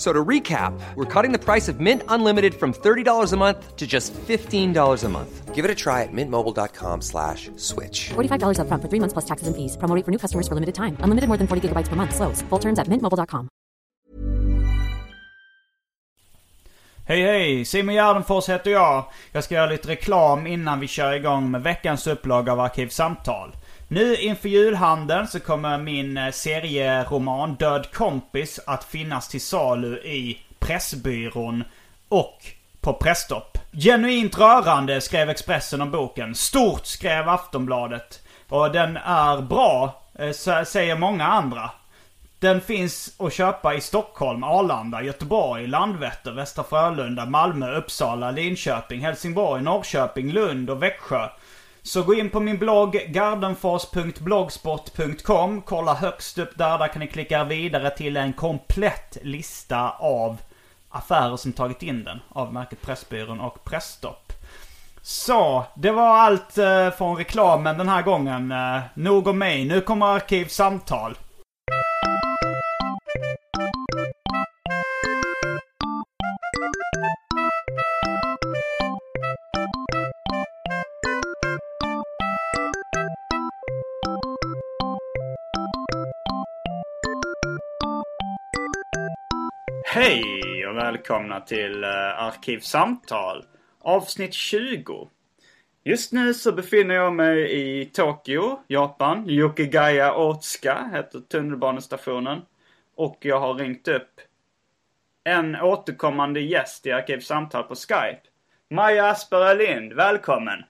So to recap, we're cutting the price of Mint Unlimited from $30 a month to just $15 a month. Give it a try at mintmobile.com slash switch. $45 upfront for three months plus taxes and fees. Promo rate for new customers for limited time. Unlimited more than 40 gigabytes per month. Slows. Full terms at mintmobile.com. Hej hej! Simon Gärdenfors heter jag. Jag ska göra lite reklam innan vi kör igång med veckans upplaga av Arkivsamtal. Nu inför julhandeln så kommer min eh, serieroman Död kompis att finnas till salu i Pressbyrån och på Presstopp. Genuint rörande skrev Expressen om boken. Stort skrev Aftonbladet. Och den är bra, eh, säger många andra. Den finns att köpa i Stockholm, Arlanda, Göteborg, Landvetter, Västra Frölunda, Malmö, Uppsala, Linköping, Helsingborg, Norrköping, Lund och Växjö. Så gå in på min blogg gardenfors.blogspot.com. Kolla högst upp där. Där kan ni klicka vidare till en komplett lista av affärer som tagit in den. Av märket Pressbyrån och Pressstopp. Så, det var allt eh, från reklamen den här gången. Eh, nog om mig. Nu kommer Arkivsamtal. Välkomna till uh, Arkivsamtal. Avsnitt 20. Just nu så befinner jag mig i Tokyo, Japan. Yokigaya Otsuka heter tunnelbanestationen. Och jag har ringt upp en återkommande gäst i Arkivsamtal på Skype. Maja Asperö Lind, välkommen!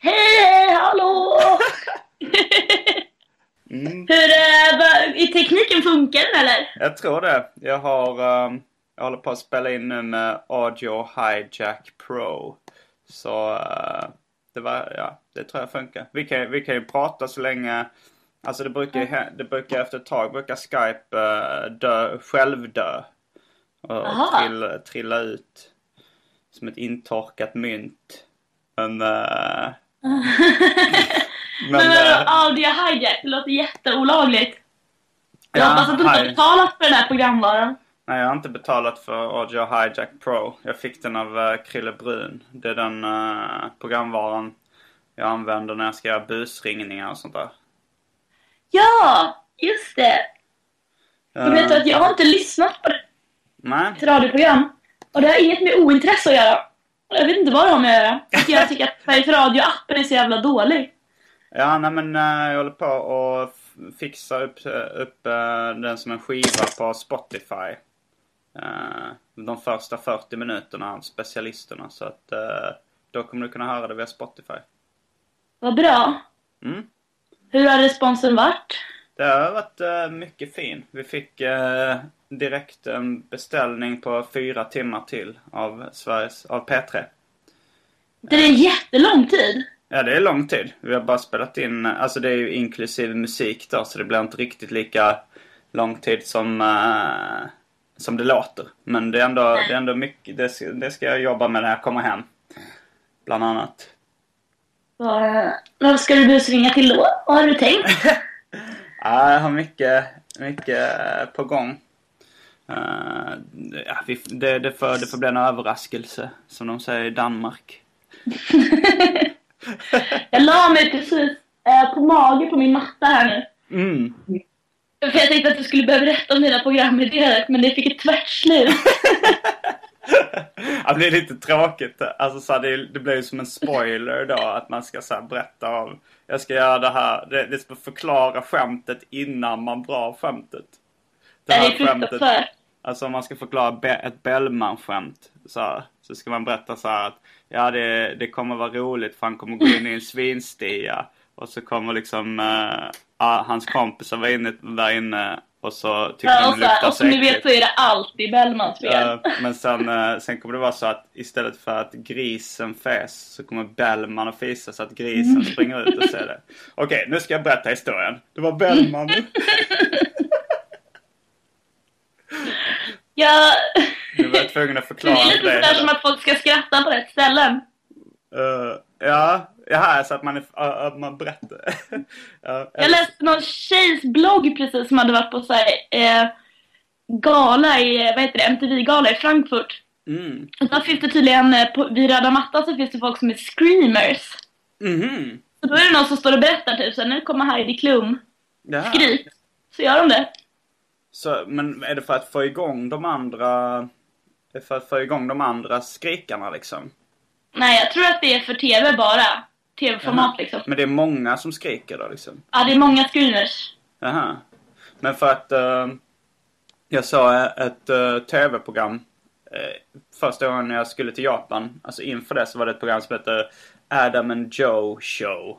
Hej, hallå! Mm. Hur är i tekniken funkar den eller? Jag tror det. Jag har... Um, jag håller på att spela in nu med Audio Hijack Pro. Så uh, det var, ja, det tror jag funkar. Vi kan, vi kan ju prata så länge... Alltså det brukar ju, det brukar efter ett tag brukar Skype uh, dö, självdö. Och Aha. trilla, trilla ut. Som ett intorkat mynt. Men... Uh, Men, men vadå, uh, audio hijack, det låter jätteolagligt. Jag Ja, hoppas att du inte har betalat för den här programvaran. Nej, jag har inte betalat för Audio Hijack Pro. Jag fick den av uh, Krille Brun. Det är den uh, programvaran jag använder när jag ska göra busringningar och sånt där. Ja, just det. Uh, Du vet att jag har inte lyssnat på Nej, ett radioprogram. Och det har inget med ointresse att göra. Jag vet inte vad det har med att göra. Jag tycker att Sveriges Radio-appen är så jävla dålig. ja, nej men uh, jag håller på att f- fixa upp, upp uh, den som en skiva på Spotify. Uh, de första 40 minuterna av specialisterna. Så att uh, då kommer du kunna höra det via Spotify. Vad bra. Mm. Hur har responsen varit? Det har varit eh, mycket fin. Vi fick eh, direkt en beställning på fyra timmar till av Sveriges, av P3. Det är en jättelång tid. Ja, det är lång tid. Vi har bara spelat in, alltså det är ju inklusive musik då, så det blir inte riktigt lika lång tid som, eh, som det låter. Men det är ändå, det är ändå mycket, det ska, det ska jag jobba med när jag kommer hem. Bland annat. Vad, vad ska du busringa till då? Vad har du tänkt? Ja, jag har mycket, mycket på gång. Eh, ja, vi, det, det, får, det får bli en överraskelse, som de säger i Danmark. Jag la mig precis eh, på mage på min matta här nu. Mm. För jag tänkte att du skulle börja berätta om dina programidéer, men det fick ett tvärt ja, det är lite tråkigt. Alltså, så här, det, det blir ju som en spoiler då att man ska så här, berätta om... Jag ska göra det här. Det, det ska förklara skämtet innan man drar skämtet. Det är fruktansvärt. Alltså om man ska förklara be, ett Bellman-skämt så, här, så ska man berätta så här att ja det, det kommer vara roligt för han kommer gå in i en svinstia. Och så kommer liksom uh, hans kompisar vara inne där inne och så tycker Ja, och, det luktar så, och som ni vet så är det alltid Bellmans fel. Ja, men sen, eh, sen kommer det vara så att istället för att grisen fes så kommer Bellman att fisa så att grisen springer ut och ser det. Okej, nu ska jag berätta historien. Det var Bellman. Ja, Nu var tvungen att det förklara är lite sådär som att folk ska skratta på rätt ställen. Uh, ja, jaha, så att man, är, man berättar. ja, Jag läste någon tjejs blogg precis som hade varit på så här, eh, gala i, vad heter det, MTV-gala i Frankfurt. Mm. Och då finns det tydligen, eh, på, vid röda mattan så finns det folk som är screamers. Mhm. Så då är det någon som står och berättar typ så här, nu kommer Heidi Klum, Jaha. skrik. Så gör de det. Så, men är det för att få igång de andra... För att få igång de andra skrikarna liksom? Nej, jag tror att det är för TV bara. TV-format Jaha. liksom. Men det är många som skriker då liksom? Ja, det är många screamers. Jaha. Men för att eh, jag såg ett uh, tv-program eh, första gången jag skulle till Japan. Alltså inför det så var det ett program som hette Adam and Joe Show.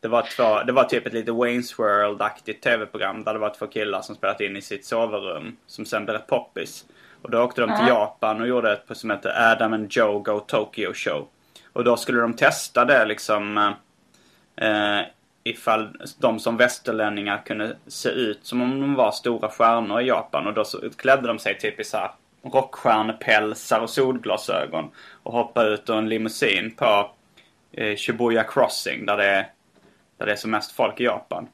Det var, två, det var typ ett lite Wayne's World-aktigt tv-program där det var två killar som spelat in i sitt sovrum. Som sen blev poppis. Och då åkte de till Japan och gjorde ett som hette Adam and Joe Go Tokyo Show. Och då skulle de testa det liksom eh, eh, ifall de som västerlänningar kunde se ut som om de var stora stjärnor i Japan. Och då så klädde de sig typ i så här rockstjärnepälsar och solglasögon. Och hoppade ut ur en limousin på eh, Shibuya Crossing där det, är, där det är som mest folk i Japan.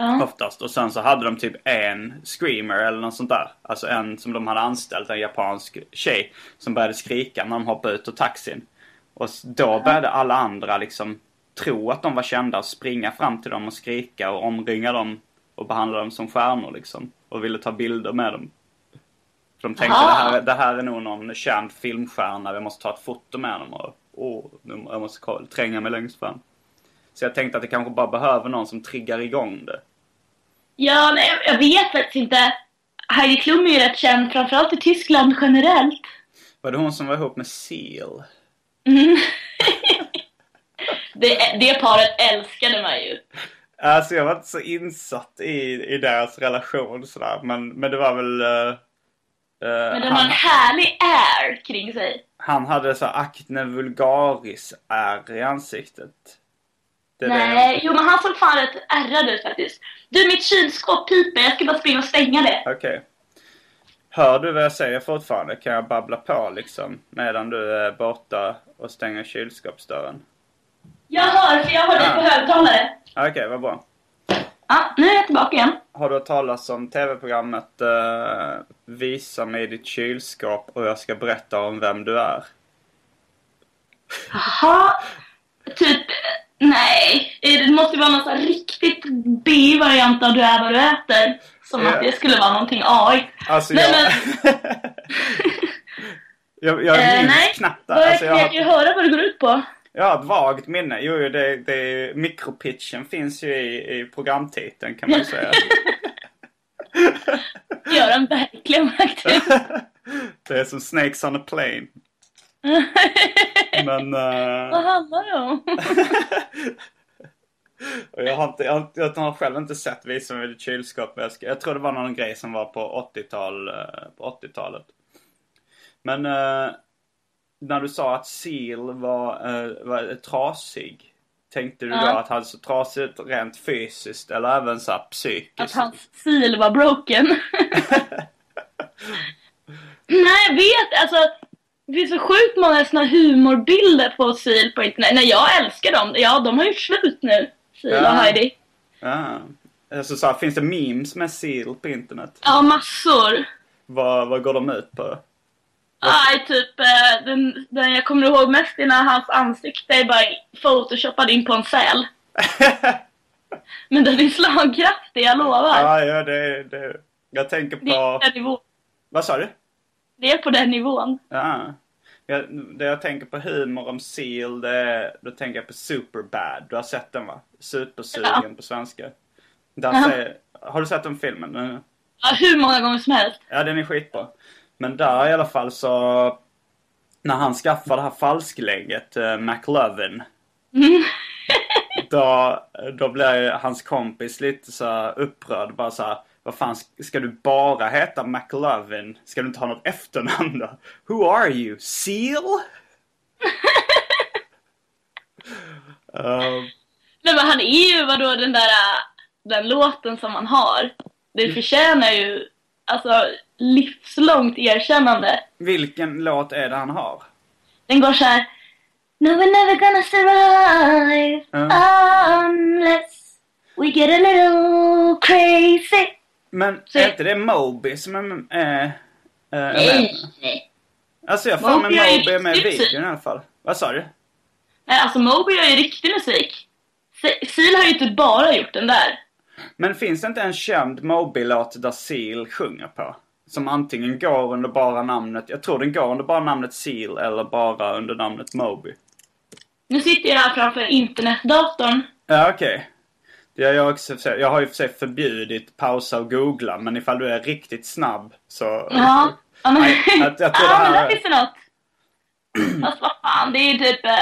Ja. Oftast. Och sen så hade de typ en screamer eller något sånt där. Alltså en som de hade anställt, en japansk tjej. Som började skrika när de hoppade ut ur taxin. Och då började alla andra liksom tro att de var kända och springa fram till dem och skrika och omringa dem och behandla dem som stjärnor liksom. Och ville ta bilder med dem. För de tänkte Aha. det här, är- det här är nog någon känd filmstjärna, vi måste ta ett foto med dem och åh, jag måste tränga mig längst fram. Så jag tänkte att det kanske bara behöver någon som triggar igång det. Ja, nej, jag vet faktiskt inte. Heidi Klum är ju rätt känd, framförallt i Tyskland generellt. Var det hon som var ihop med Seal? Mm. det, det paret älskade man ju. Alltså jag var inte så insatt i, i deras relation sådär. Men, men det var väl... eh, Men de har en härlig air kring sig. han hade så acne vulgaris är i ansiktet. Det Nej, det. jo men han såg fan rätt ärrad ut faktiskt. Du, mitt kylskåp piper. Jag ska bara springa och stänga det. Okej. Hör du vad jag säger fortfarande? Kan jag babbla på liksom? Medan du är borta och stänger kylskåpsdörren? Jag hör, för jag har dig på högtalare. Okej, vad bra. Ja, nu är jag tillbaka igen. Har du hört talas om tv-programmet eh, Visa mig ditt kylskåp och jag ska berätta om vem du är? Jaha. Typ, nej. Det måste vara någon sån riktigt B-variant av Du är vad du äter. Som Ja. att det skulle vara någonting AI. Alltså Nej, jag... jag, jag Eh, minns nej, knappt. Vad Alltså, jag, jag kan ju har, höra vad det går ut på. jag har ett vagt minne. Jo, det, det, mikropitchen finns ju i, i programtiteln kan man säga. Göran verkligen faktiskt. det är som Snakes on a plane. Men... eh, vad handlar det om? jag, har inte, jag, jag har själv inte sett Visa mig ditt kylskåp. men Jag, tror det var någon grej som var på 80-tal, eh, på 80-talet. Men eh, när du sa att Seal var, eh, var trasig. Tänkte du då Ja. att han är så trasigt rent fysiskt eller även så psykiskt? Att hans sil var broken. Nej, jag vet. Alltså, det finns så sjukt många såna humorbilder på sil på internet. Nej, jag älskar dem. Ja, de har ju slut nu. Sil Ja. och Heidi. Ja. Alltså, så här, finns det memes med Seal på internet? Ja, massor. Vad, vad går de ut på? Aj, typ, eh, den, den jag kommer ihåg mest är när hans ansikte är bara photoshopad in på en säl. Men den är slagkraftig, jag lovar. ja, ja det, det... Jag tänker Det är på... nivå. Vad sa du? Det är på den nivån. Ja. Jag, det jag tänker på humor om Seal, det då tänker jag på Superbad. Du har sett den va? Supersugen Ja. på svenska. Där Ja. säger, har du sett den filmen? Ja, hur många gånger som helst. Ja, den är skitbra. Men där i alla fall så... När han skaffar det här falsklägget, uh, McLovin. då, då blir hans kompis lite så upprörd. Bara så här, vad fan, ska du bara heta McLovin? Ska du inte ha något efternamn då? Who are you? Seal? uh, Nej men han är ju vadå den där den låten som han har. Det förtjänar ju alltså livslångt erkännande. vilken låt är det han har? Den går så här. No we're never gonna survive unless we get a little crazy. Men Så- är inte det Moby som är, är, är, är med? Nej, nej. Alltså jag får med Moby är med i videon i alla fall. Vad sa du? Nej, alltså Moby gör ju riktig musik. Se- Seal har ju inte bara gjort den där. Men finns det inte en känd Moby-låt där Seal sjunger på? Som antingen går under bara namnet, jag tror den går under bara namnet Seal eller bara under namnet Moby. Nu sitter jag här framför internetdatorn. Ja okej. Det har jag också. Jag har ju för sig förbjudit pausa och googla men ifall du är riktigt snabb så... Ja. ja men, jag- jag tror ja, men där finns det något. Fast vad fan, det är ju typ... eh,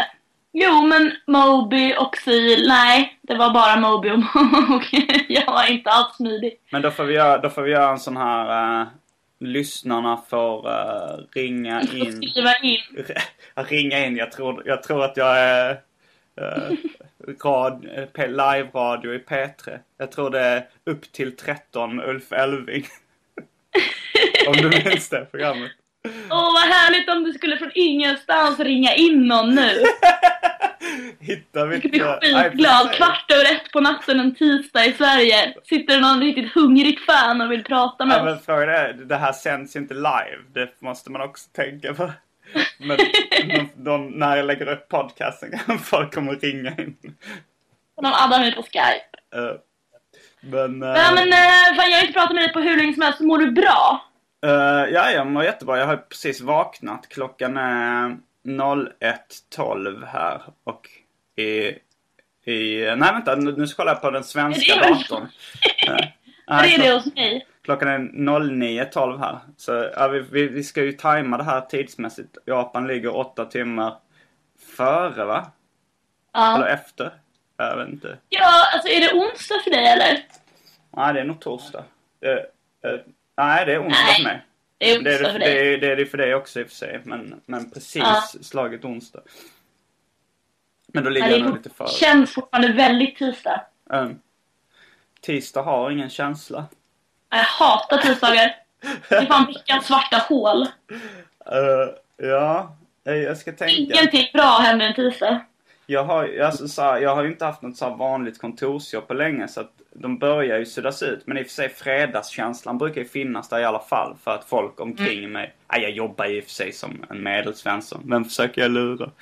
Jo, men Moby och Seal, nej. Det var bara Moby och Moby. Jag var inte alls smidig. Men då får vi göra, då får vi göra en sån här... Uh, lyssnarna får eh, ringa Jag in. skriva in. Ringa in. Jag tror, jag tror att jag är uh, rad, eh, live-radio i P3. Jag tror det är upp till 13 med Ulf Elving. Om du minns det programmet. Åh, vad härligt om du skulle från ingenstans ringa in någon nu. Hittar vi Jag skulle bli. Nej, skitglad. Kvart över ett på natten en tisdag i Sverige. Sitter det någon riktigt hungrig fan och vill prata med Ja, men oss. frågan är, det här sänds inte live. Det måste man också tänka på. Men de, de, när jag lägger upp podcasten kan folk kommer ringa in. Och de addar mig på Skype. Eh, men... eh, Ja, men eh, fan, jag har inte pratat med dig på hur länge som helst. Mår du bra? Eh, ja, jag mår jättebra. Jag har precis vaknat. Klockan är 01.12 här. Och i... i nej, vänta. Nu, nu ska jag kolla på den svenska datorn. Det nej, är det hos mig. Klockan är 09.12 här. Så ja, vi, vi, vi ska ju tajma det här tidsmässigt. Japan ligger åtta timmar före, va? Eller Ja. efter? Jag vet inte. ja, alltså är det onsdag för dig eller? Nej, det är nog torsdag. Eh, eh, nej, det är onsdag för mig. Det är Det är det, för det, är, det är det för dig också i och för sig. Men, men precis Ja. slaget onsdag. Men då ligger det jag nog lite före. känns fortfarande väldigt tisdag. Um, tisdag har ingen känsla. Jag hatar tisdagar. Det är fan veckans svarta hål. Eh, ja, eh, jag ska tänka. Ingenting bra händer en tisdag. Jag har, alltså, så här, jag har ju inte haft något så vanligt kontorsjobb på länge så att de börjar ju suddas ut. Men i och för sig fredagskänslan brukar ju finnas där i alla fall för att folk omkring mig... Nej, jag jobbar ju i och för sig som en medelsvensson. Vem försöker jag lura?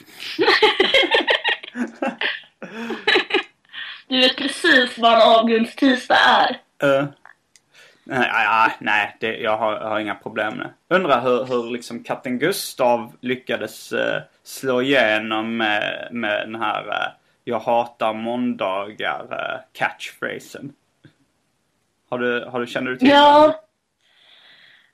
Du vet precis vad en avgrundstisdag är. Uh, nej, nej, nej det, jag, har, jag har inga problem med. Undrar hur, hur liksom katten Gustav lyckades eh, slå igenom med, med den här eh, Jag hatar måndagar eh, catchphrasen. Har du, har du, känner du till den? Ja.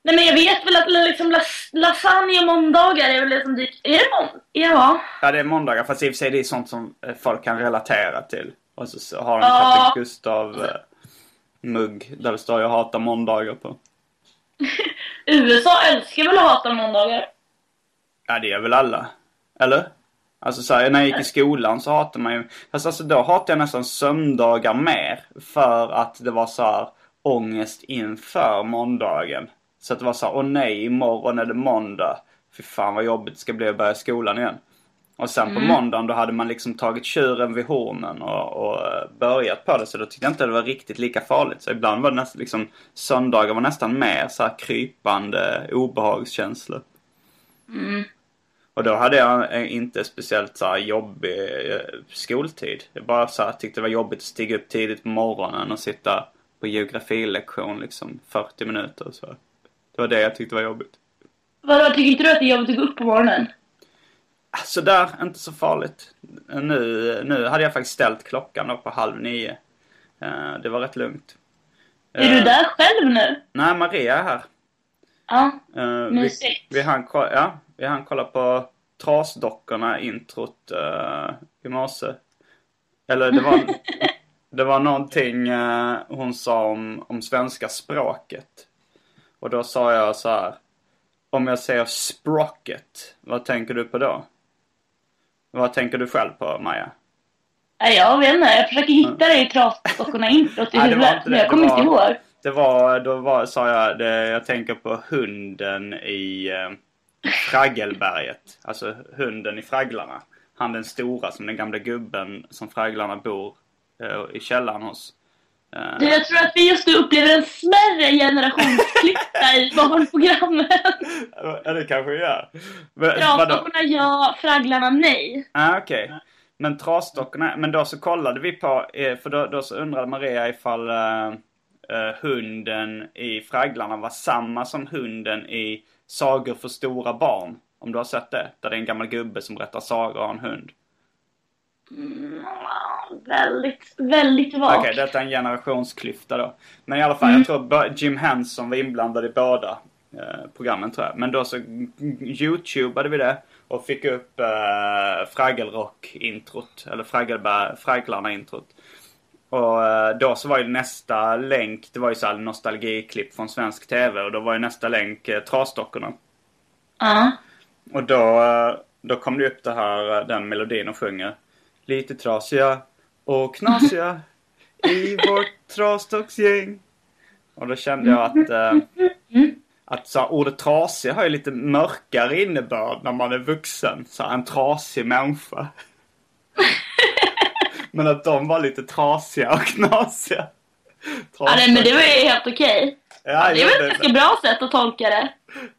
Nej men jag vet väl att liksom las- lasagne måndagar är väl det som dyker... Är det måndag? Ja. Ja, det är måndagar. Fast i och för sig det är sånt som eh, folk kan relatera till. Och så, så har de Ja. katten Gustav eh, mugg där det står Jag hatar måndagar på. USA älskar väl att hata måndagar? Ja, det är väl alla. Eller? Alltså så här, när jag gick i skolan så hatade man ju... Fast alltså då hatade jag nästan söndagar mer. För att det var så här ångest inför måndagen. Så att det var så här, åh nej, imorgon är det måndag. Fy fan vad jobbigt det ska bli att börja skolan igen. Och sen på måndagen då hade man liksom tagit tjuren vid hornen och, och eh, börjat på det. Så då tyckte jag inte det var riktigt lika farligt. Så ibland var det nästan liksom, söndagar var nästan mer så här krypande obehagskänslor. Och då hade jag eh, inte speciellt så jobbig eh, skoltid. Jag bara så här, tyckte det var jobbigt att stiga upp tidigt på morgonen och sitta på geografilektion liksom 40 minuter och så. Det var det jag tyckte var jobbigt. Vadå, tycker inte du att det är jobbigt att gå upp på morgonen? Så där, inte så farligt. Nu, nu hade jag faktiskt ställt klockan då på halv nio. Eh, Det var rätt lugnt. Är du Eh, där själv nu? Nej, Maria är här. Ja. Vi, Mysigt. vi, hann, ko- ja, vi hann kolla på Trasdockorna introt uh, i morse. Eller det var, det var någonting eh, hon sa om, om svenska språket. Och då sa jag så här. Om jag säger sprocket, vad tänker du på då? Vad tänker du själv på, Maja? Jag vet inte. Jag försöker hitta det i trasdockorna introt i huvudet. inte Men jag kommer inte ihåg. Det var, då var, sa jag, det, jag tänker på hunden i eh, Fraggelberget. Alltså hunden i Fragglarna. Han den stora som den gamla gubben som Fragglarna bor eh, i källaren hos. Eh, Du, jag tror att vi just nu upplever en smärre generationsklyfta i barnprogrammen. ja, det kanske vi gör. Trasdockorna ja, Fragglarna nej. Ah, okej. Men trasdockorna, men då så kollade vi på, eh, för då, då så undrade Maria ifall eh, eh, hunden i Fragglarna var samma som hunden i Sagor för stora barn. Om du har sett det? Där det är en gammal gubbe som berättar sagor har en hund. Mm, väldigt, väldigt vagt. Okej, detta är en generationsklyfta då. Men i alla fall, jag tror Jim Henson var inblandad i båda eh, programmen tror jag. Men då så youtubade vi det och fick upp eh, Fraggelrock-introt. Eller Fragglarna-introt. Och eh, då så var ju nästa länk, det var ju så här nostalgiklipp från svensk TV. Och då var ju nästa länk eh, Trasdockorna. Ja. Och då, eh, då kom det upp det här, eh, den melodin och sjunger. Lite trasiga och knasiga i vårt trasdocksgäng. Och då kände jag att, eh, att så här, ordet trasig har ju lite mörkare innebörd när man är vuxen. Så här, en trasig människa. Men att de var lite trasiga och knasiga. ja, nej, men det var ju helt okej. Ja, Det var ett ganska bra sätt att tolka det.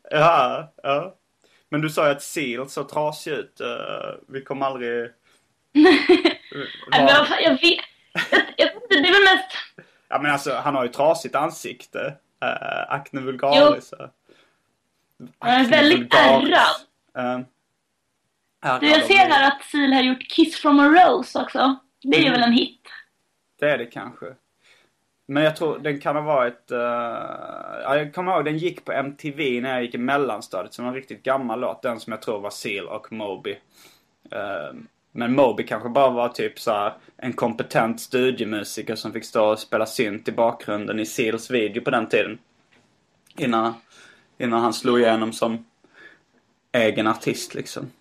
Ja, ja. Men du sa ju att Seal såg trasig ut. Eh, vi kommer aldrig... Nej, jag vet. Jag, jag, vet inte, det är väl mest... Ja men alltså han har ju trasigt ansikte. Uh, acne vulgaris. eh. Han är väldigt ärrad. Eh, ärrad Du, jag ser här att Seal har gjort Kiss from a Rose också. Det är Mm. väl en hit. Det är det kanske. Men jag tror den kan ha varit... eh, ja, jag kommer ihåg den gick på MTV när jag gick i mellanstadiet. Som en riktigt gammal låt. Den som jag tror var Seal och Moby. Eh, men Moby kanske bara var typ så här en kompetent studiemusiker som fick stå och spela synt i bakgrunden i Seals video på den tiden. Innan, innan han slog igenom som egen artist liksom.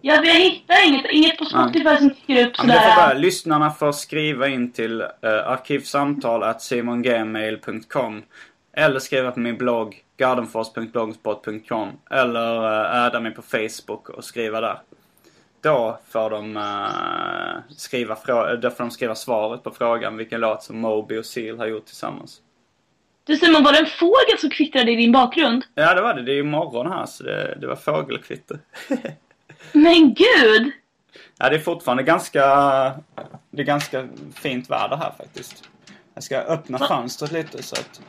Ja, jag hittar inget, inget på Spotify som dyker upp Ja, men det får sådär. lyssnarna får skriva in till uh, arkivsamtal.simongmail.com Eller skriva på min blogg gardenfors.blogspot.com Eller uh, adda mig på Facebook och skriva där. Då får de, eh, skriva då får de skriva svaret på frågan vilken låt som Moby och Seal har gjort tillsammans. Du Simon, var det en fågel som kvittrade i din bakgrund? Ja det var det, det är ju morgon här så det, det var fågelkvitter. Men gud! Ja, det är fortfarande ganska... Det är ganska fint väder här faktiskt. Jag ska öppna fönstret lite så att,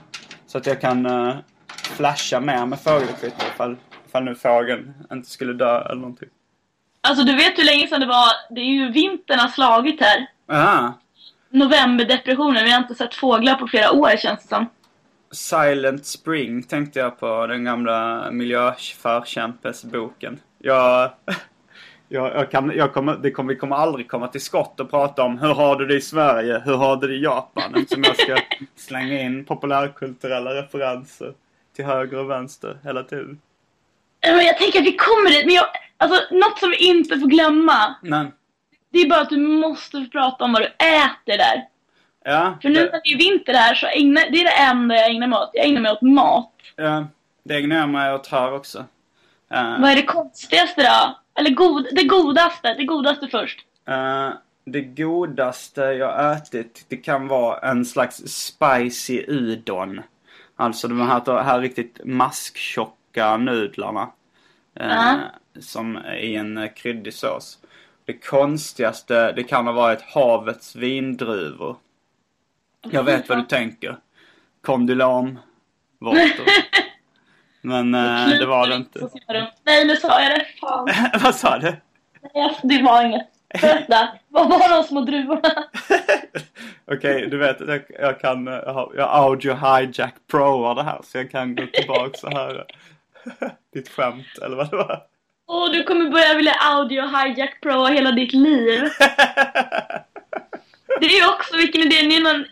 så att jag kan uh, flasha mer med fågelkvitter ifall, ifall nu fågeln inte skulle dö eller någonting. Alltså du vet hur länge sedan det var, det är ju vintern har slagit här. Aha. Novemberdepressionen, vi har inte sett fåglar på flera år känns det som. Silent Spring tänkte jag på, den gamla miljöförkämpesboken. Jag, jag, jag, kan, jag kommer, det kommer, vi kommer aldrig komma till skott och prata om hur har du det i Sverige, hur har du det i Japan? Eftersom jag ska slänga in populärkulturella referenser till höger och vänster hela tiden. Jag tänker att vi kommer dit, men jag, alltså något som vi inte får glömma. Men, Det är bara att du måste prata om vad du äter där. ja. För nu när det, är vinter här så ägnar, det är det enda jag ägnar mig åt. Jag ägnar mig åt mat. ja, det ägnar jag mig åt här också. Eh, Vad är det konstigaste då? Eller god, det godaste, det godaste först. Eh, det godaste jag ätit, det kan vara en slags spicy udon. Alltså de här, här riktigt masktjocka nudlarna. eh, Ja. Som i en eh, kryddig sås. Det konstigaste, det kan ha varit havets vindruvor. Jag vet vad du tänker. Kondylam, vårtor. Men eh, det var det inte. Nej, nu sa jag det. Fan. Vad sa du? Nej, alltså, det var inget. Berätta. Vad var de små druvorna? Okej, du vet jag, jag kan, eh, jag har jag audio hijack pro det här så jag kan gå tillbaka så här. Ditt skämt eller vad det var. Åh, du kommer börja vilja audio hijack pro hela ditt liv. Det är ju också, vilken idé, det är någon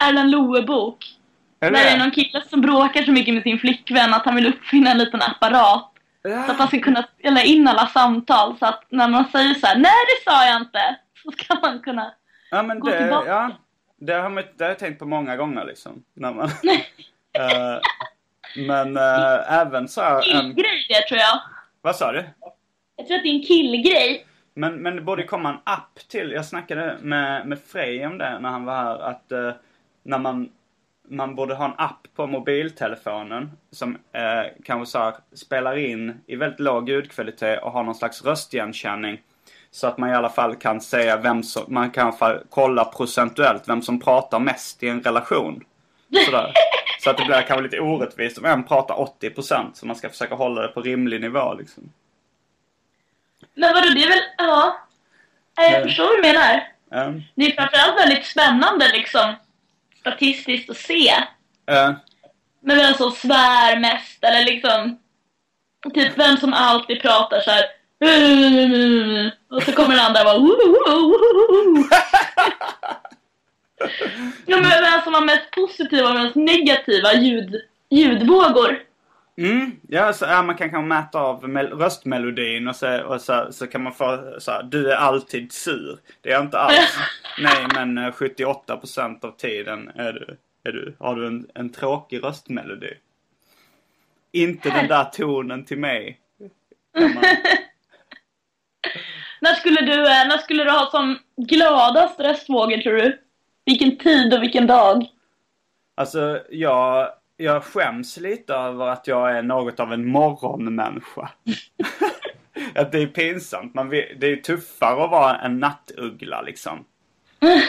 Erland Loe-bok. Är Där det är någon kille som bråkar så mycket med sin flickvän att han vill uppfinna en liten apparat. Så att han ska kunna spela in alla samtal så att när man säger så här: nej det sa jag inte. Så ska man kunna Ja men Gå det, tillbaka. ja. Det har, man, det har jag tänkt på många gånger liksom. När man, Eh, men eh, även så här, en, killgrej det tror jag. Vad sa du? Jag tror att det är en killgrej. Men, men det borde komma en app till. Jag snackade med, med Frej om det när han var här. Att eh, när man, man borde ha en app på mobiltelefonen som eh, kanske så här, spelar in i väldigt låg ljudkvalitet och har någon slags röstigenkänning. Så att man i alla fall kan säga vem som, man kan i alla fall kolla procentuellt vem som pratar mest i en relation. Sådär. Så att det blir kanske lite orättvist om en pratar 80% så man ska försöka hålla det på rimlig nivå liksom. Men vadå, det är väl, ja. Jag Mm. förstår vad du menar. Um, Det är framförallt väldigt spännande liksom statistiskt att se. eh, Men vem som svär mest eller liksom Typ vem som alltid pratar så här. Och så kommer den andra och bara Ja men vem som har mest positiva och mest negativa ljud, ljudvågor. Mm, ja, så, ja, man kan kanske mäta av mel- röstmelodin och, så, och så, så kan man få så här, du är alltid sur. Det är jag inte alls. Nej, men eh, 78% av tiden är du, är du, har du en, en tråkig röstmelodi. Inte den där tonen till mig. Man, När skulle du, eh, när skulle du ha som gladast röstvågor tror du? Vilken tid och vilken dag? alltså, jag, jag skäms lite över att jag är något av en morgonmänniska. att det är pinsamt. Man det är tuffare att vara en nattuggla liksom.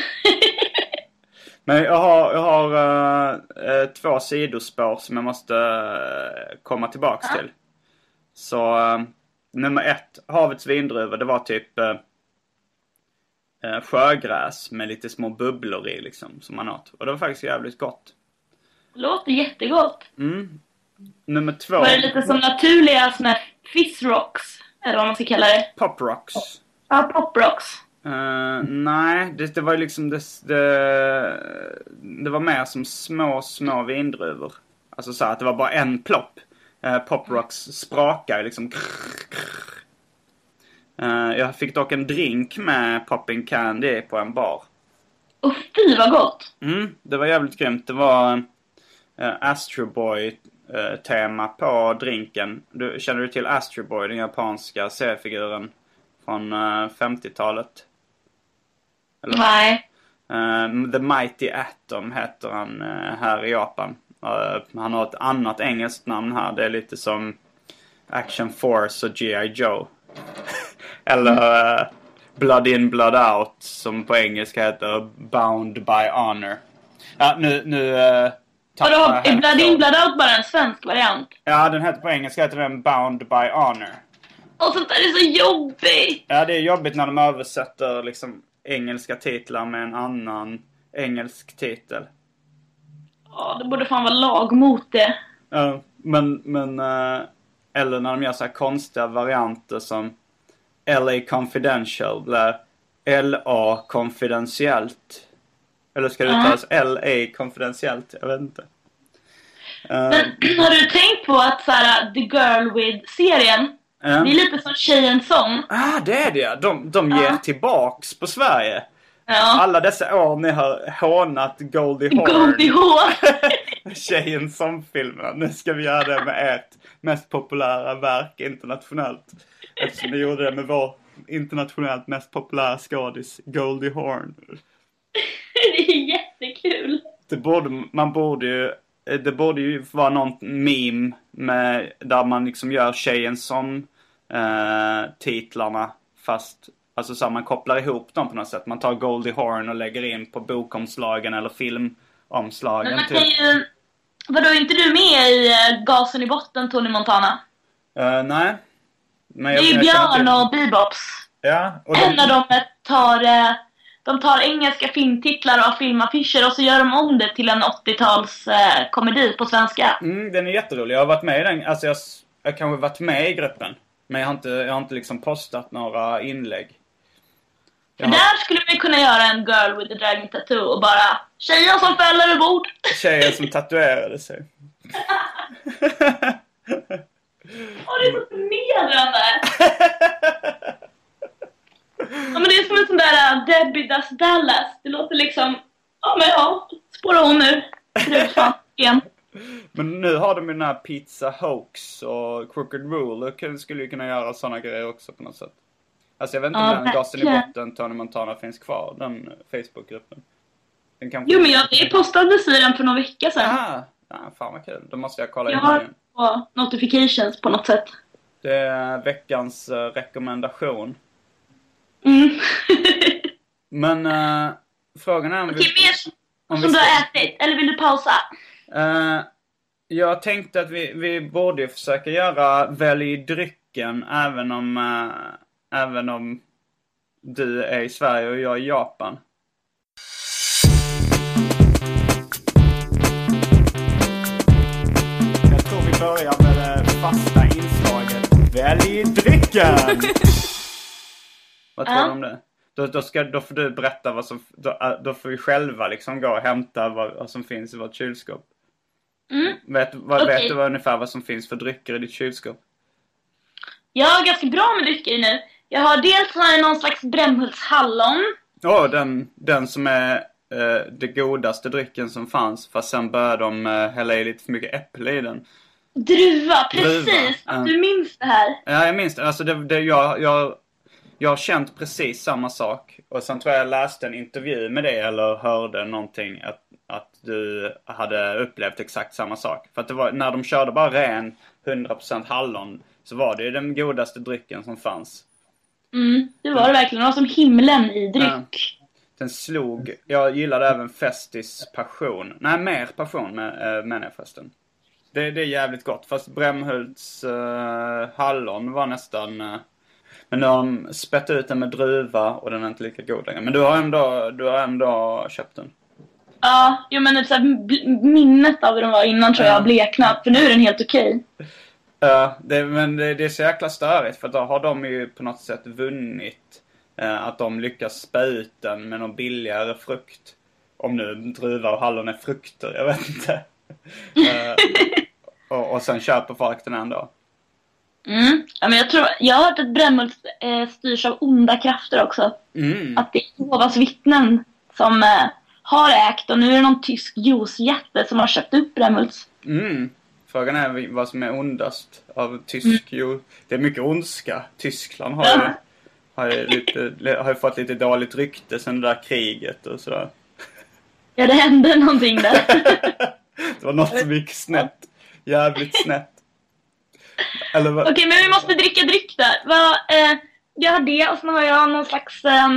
Men jag har, jag har eh, två sidospår som jag måste eh, komma tillbaks till. Så nummer ett, havets vindruvor, det var typ eh, sjögräs med lite små bubblor i liksom som man åt. Och det var faktiskt jävligt gott. Låter jättegott. Mm. Nummer två, Var det lite som naturliga såna här fizz rocks? Eller vad man ska kalla det. Pop Rocks. Ja, pop rocks. Eh, nej, det, det var liksom det, det, det var mer som små, små vindruvor. Alltså så att det var bara en plopp. Uh, Pop Rocks sprakar liksom. Eh, jag fick dock en drink med popping candy på en bar. Och fy vad gott! Mm, det var jävligt grymt. Det var uh, Astro Boy eh, tema på drinken. Du, känner du till Astro Boy, den japanska seriefiguren från eh, 50-talet? Eller? Nej. Eh, The Mighty Atom heter han eh, här i Japan. Eh, han har ett annat engelskt namn här. Det är lite som Action Force och G.I. Joe. Eller eh, Blood In Blood Out som på engelska heter Bound by Honor. Ja, nu... nu uh, Vadå, är Blood In Blood Out bara en svensk variant? Ja, den heter på engelska heter den Bound by Honor. Och sånt där är så jobbigt! Ja, det är jobbigt när de översätter liksom engelska titlar med en annan engelsk titel. Ja, det borde fan vara lag mot det. Ja, men, men... eh, eller när de gör så här konstiga varianter som LA Confidential blir LA Konfidentiellt. Eller ska det uttalas LA Konfidentiellt? Jag vet inte. Men har du tänkt på att så här, The Girl With-serien, ja. det är lite som Tjejen som. Ah, det är det De, de ger tillbaks på Sverige. Alla dessa år ni har hånat Goldie Hawn. Goldie Hawn. Tjejen som filmerna. Nu ska vi göra det med ert mest populära verk internationellt. Eftersom vi gjorde det med vår internationellt mest populära skådis Goldie Hawn. det är jättekul. Det borde, man borde ju, det borde ju vara någon meme med, där man liksom gör tjejen som eh, titlarna fast Alltså så här, man kopplar ihop dem på något sätt. Man tar Goldie Hawn och lägger in på bokomslagen eller filmomslagen. Men man typ. kan ju, Vadå, är inte du med i eh, Gasen i botten, Tony Montana? Eh, nej. Men Det är jag känner till- Björn och Bebops. Ja, och När de, de tar, eh, de tar engelska filmtitlar och filmaffischer och så gör de om det till en 80-tals eh, komedi på svenska. mm, den är jätterolig. Jag har varit med i den. Alltså jag, jag har kanske varit med i gruppen. Men jag har inte, jag har inte liksom postat några inlägg. För där skulle vi kunna göra en girl with a dragon tattoo och bara tjejen som fäller över bord. Tjejen som tatuerade sig. Åh, det är så förnedrande! ja, men det är som en sån där uh, Debbie Does Dallas. Det låter liksom, ja men ja, spåra hon nu. Igen. Men nu har de ju den här Pizza Hoax och Crooked Rule. Kan- skulle ju kunna göra sådana grejer också på något sätt. Alltså jag vet inte Ja, om den Gasen i botten, Tony Montana finns kvar. Den Facebookgruppen. Den kanske... Jo men jag i den för några veckor sedan. Aha! Ja, fan vad kul. Då måste jag kolla Jag in den har igen. På notifications på något sätt. Det är veckans eh, rekommendation. Mm. Men eh, frågan är om Okej, vi... mer om som vi du har ätit. Eller vill du pausa? Eh, jag tänkte att vi, vi borde försöka göra välj drycken även om, eh, även om du är i Sverige och jag i Japan. Fasta inslaget Välj drycken! Vad tror Ja. du om det? Då, då, ska, då får du berätta vad som... Då, äh, då får vi själva liksom gå och hämta vad, vad som finns i vårt kylskåp. Mm. Vet, vad, Okej. vet du vad ungefär vad som finns för drycker i ditt kylskåp? Jag har ganska bra med drycker nu. Jag har dels har någon slags Brännhultshallon. Åh, den, den som är eh, det godaste drycken som fanns. Fast sen började de eh, hälla i lite för mycket äpple i den. Druva, precis! Druva, Att ja. du minns det här. Ja, jag minns det. Alltså, det, det jag, jag, jag har känt precis samma sak. Och sen tror jag jag läste en intervju med det eller hörde någonting att, att du hade upplevt exakt samma sak. För att det var, när de körde bara ren 100% hallon så var det ju den godaste drycken som fanns. Mm, det var det verkligen. Det var som himlen i dryck. Den slog, jag gillade även Festis passion. Nej, mer passion med, äh, menar jag förresten. Det, det är jävligt gott. Fast Brämhults eh, hallon var nästan... eh, men nu har de spett ut den med druva och den är inte lika god längre. Men du har ändå, du har ändå köpt den. Ja, jo, men så här, minnet av hur den var innan tror jag har bleknat. För nu är den helt okej. Ja, det, men det, det är så jäkla störigt för då har de ju på något sätt vunnit eh, att de lyckas spä ut den med någon billigare frukt. Om nu druva och hallon är frukter, jag vet inte. Eh, och, och sen köper folk den ändå. Mm. Ja, men jag, tror, jag har hört att Brännhult eh, styrs av onda krafter också. Mm. Att det är Jehovas vittnen som eh, har ägt och nu är det någon tysk juicejätte som har köpt upp Brännhults. Mm. Frågan är vad som är ondast av tysk jo, Det är mycket ondska. Tyskland har ju, har ju, lite, har ju fått lite dåligt rykte sen det där kriget och sådär. Ja, det hände någonting där. Det var något som gick snett. Jävligt snett. Eller vad? Okej, men vi måste dricka dryck där. Eh, jag har det och sen har jag någon slags eh,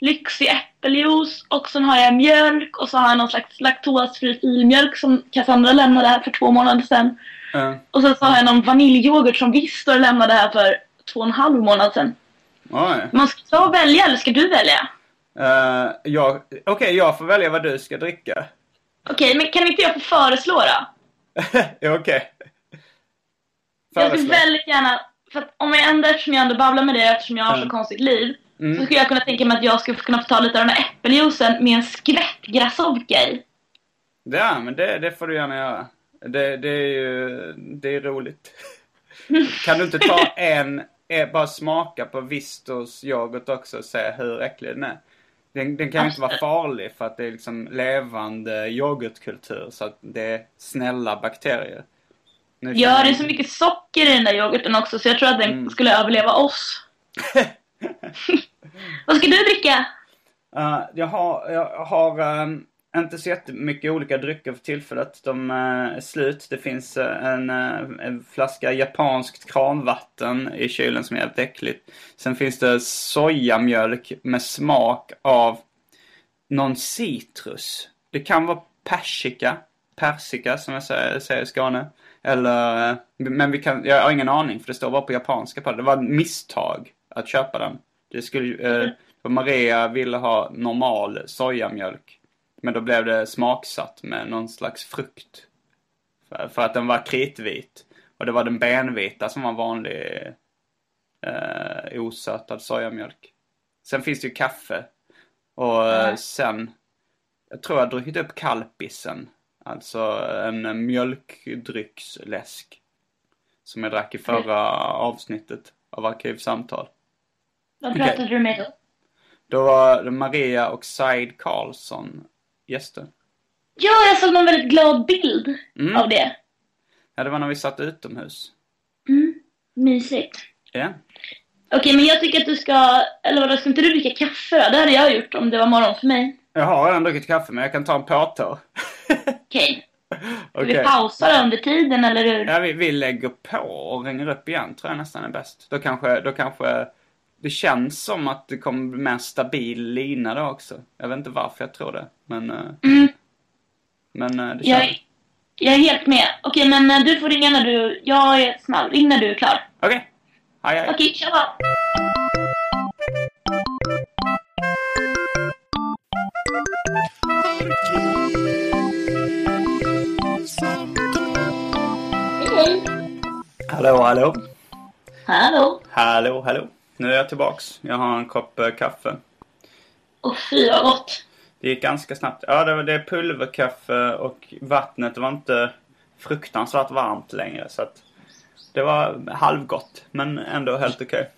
lyxig äppeljuice och sen har jag mjölk och så har jag någon slags laktosfri filmjölk som Cassandra lämnade här för två månader sedan. Eh, Och sen så har jag någon vaniljyoghurt som Vistor lämnade här för två och en halv månad sedan. oj. Man ska välja eller ska du välja? Jag, Okej, jag får välja vad du ska dricka. Okej, men kan inte jag få föreslå då? ja, okej. Jag skulle väldigt gärna, för att om jag ändå, eftersom jag ändå babblar med dig eftersom jag har så Mm. konstigt liv. Mm. Så skulle jag kunna tänka mig att jag skulle kunna få ta lite av den här äppeljuicen med en skvätt gräsholka i. Ja, men det, det får du gärna göra. Det, det är ju det är roligt. Kan du inte ta en, en bara smaka på Vistos yoghurt också och säga hur äcklig den är? Den, den kan ju inte vara farlig för att det är liksom levande yoghurtkultur så att det är snälla bakterier. Nu Ja, känner det är jag- så mycket socker i den där yoghurten också så jag tror att den Mm. skulle överleva oss. Vad ska du dricka? Uh, jag har, jag har ehm, inte så jättemycket olika drycker för tillfället. De eh, är slut. Det finns eh, en, eh, en flaska japanskt kranvatten i kylen som är jävligt äckligt. Sen finns det sojamjölk med smak av någon citrus. Det kan vara persika. persika som jag säger, säger i Skåne. Eller, men vi kan, jag har ingen aning för det står bara på japanska på det. Det var ett misstag att köpa den. Det skulle, eh, för Maria ville ha normal sojamjölk. Men då blev det smaksatt med någon slags frukt. För, för att den var kritvit. Och det var den benvita som var vanlig eh, osötad sojamjölk. Sen finns det ju kaffe. Och eh, sen, jag tror jag druckit upp kalpisen. Alltså en mjölkdrycksläsk. Som jag drack i förra avsnittet av Arkivsamtal. Vad pratade du med då? Då var det Maria och Said Karlsson gäster. Ja, jag såg någon väldigt glad bild Mm. av det. Ja, det var när vi satt utomhus. Mm. Mysigt. Ja. Okej, men jag tycker att du ska... Eller vadå, ska inte du dricka kaffe då? Det hade jag gjort om det var morgon för mig. Jag har redan druckit kaffe, men jag kan ta en påtår. Okej. Ska Okej. vi pausa då under tiden, eller hur? Ja, vi, vi lägger på och ringer upp igen, tror jag nästan är bäst. Då kanske, då kanske det känns som att det kommer bli mer stabil lina då också. Jag vet inte varför jag tror det, men... eh, Mm. Men eh, det Jag, känns... är- jag är helt med. Okej, men eh, du får ringa när du... Jag är snabb. Ring när du är klar. Okej. Hej, hej. Okej, tja bara. Hej. Hallå, hallå. Hallå. Hallå, hallå. Nu är jag tillbaks. Jag har en kopp eh, kaffe. Åh fy vad gott. Det gick ganska snabbt. Ja, det, var, det är pulverkaffe och vattnet var inte fruktansvärt varmt längre. Så att det var halvgott, men ändå helt okej.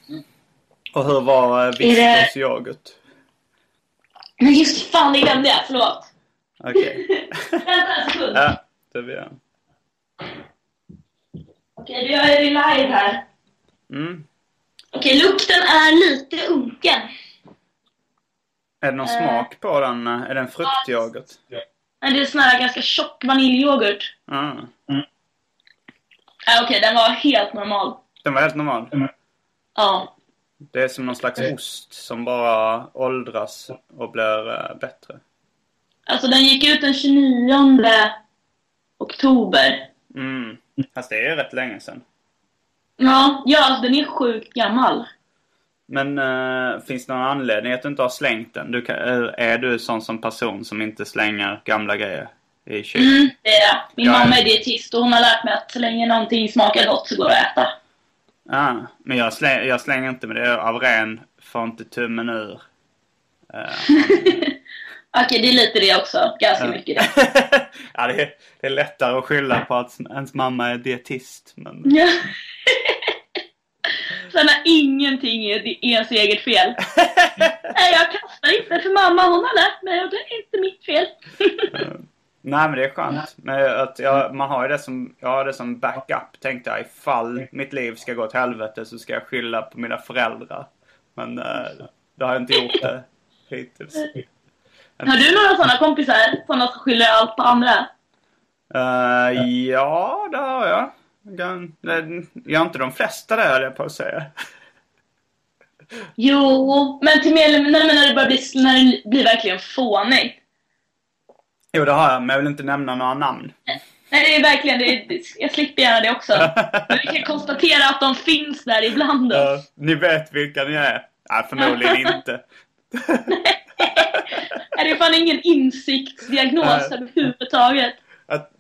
Och hur var eh, Vistos yoghurt? Men just fan, det glömde jag. Förlåt. Okej. Vänta en sekund. Ja, det blir jag. Okej, du är live här. Mm. Okej, lukten är lite unken. Är det någon Eh. smak på den? Är det en fruktyoghurt? Men det är sån här ganska tjock vaniljyoghurt. Mm. Äh, Okej, den var helt normal. Den var helt normal. Ja. Det är som någon slags ost som bara åldras och blir eh, bättre. Alltså den gick ut den 29 oktober. Mm. Fast det är rätt länge sedan. Ja, ja alltså den är sjukt gammal. Men eh, finns det någon anledning att du inte har slängt den? Du kan, är- du sån som person som inte slänger gamla grejer i kylen? Mm, det är jag. Min Ja, mamma ja. är dietist och hon har lärt mig att så länge någonting smakar gott så går det att äta. Ah, men jag, släng, jag slänger inte med det av ren, får inte tummen ur. Eh, Okej, det är lite det också. Ganska mycket det. ja, det är, det är lättare att skylla på att ens mamma är dietist. Men... Sen har ingenting är ens eget fel. Nej, jag kastar inte för mamma. Hon har lärt mig och det är inte mitt fel. Nej men det är skönt. Men att jag, man har ju det som, jag har det som backup tänkte jag. Ifall mitt liv ska gå åt helvete så ska jag skylla på mina föräldrar. Men eh, det har jag inte gjort det hittills. Har du några sådana kompisar? Sådana som skyller allt på andra? Eh, ja, det har jag. Har inte de flesta det höll jag på att säga. Jo, men till mer, nej, men när det börjar bli, när det blir verkligen fånigt. Jo det har jag, men jag vill inte nämna några namn. Nej, det är verkligen, det är, jag slipper gärna det också. Men vi kan konstatera att de finns där ibland oss. Eh, ni vet vilka ni är? Nej, förmodligen inte. Är det fan ingen insiktsdiagnos Nej. överhuvudtaget?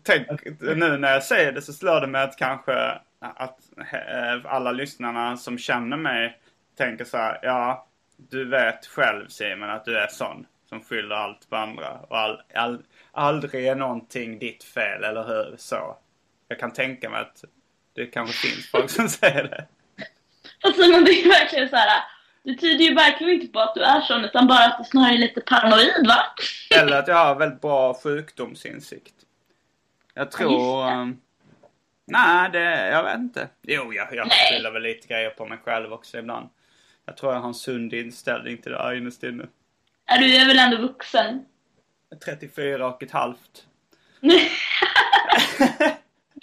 Tänk, nu när jag säger det så slår det mig att kanske att eh, alla lyssnarna som känner mig tänker så här, ja, du vet själv Simon att du är sån som skyller allt på andra och all, all, aldrig är någonting ditt fel, eller hur? Så. Jag kan tänka mig att det kanske finns folk som säger det. Alltså men det är verkligen så här. Det tyder ju verkligen inte på att du är sån utan bara att du snarare är lite paranoid va? Eller att jag har väldigt bra sjukdomsinsikt. Jag tror... Ja, um, nej, det... Jag vet inte. Jo, jag, jag skyller väl lite grejer på mig själv också ibland. Jag tror jag har en sund inställning till det här innerst inne. Är du är väl ändå vuxen? 34 och ett halvt.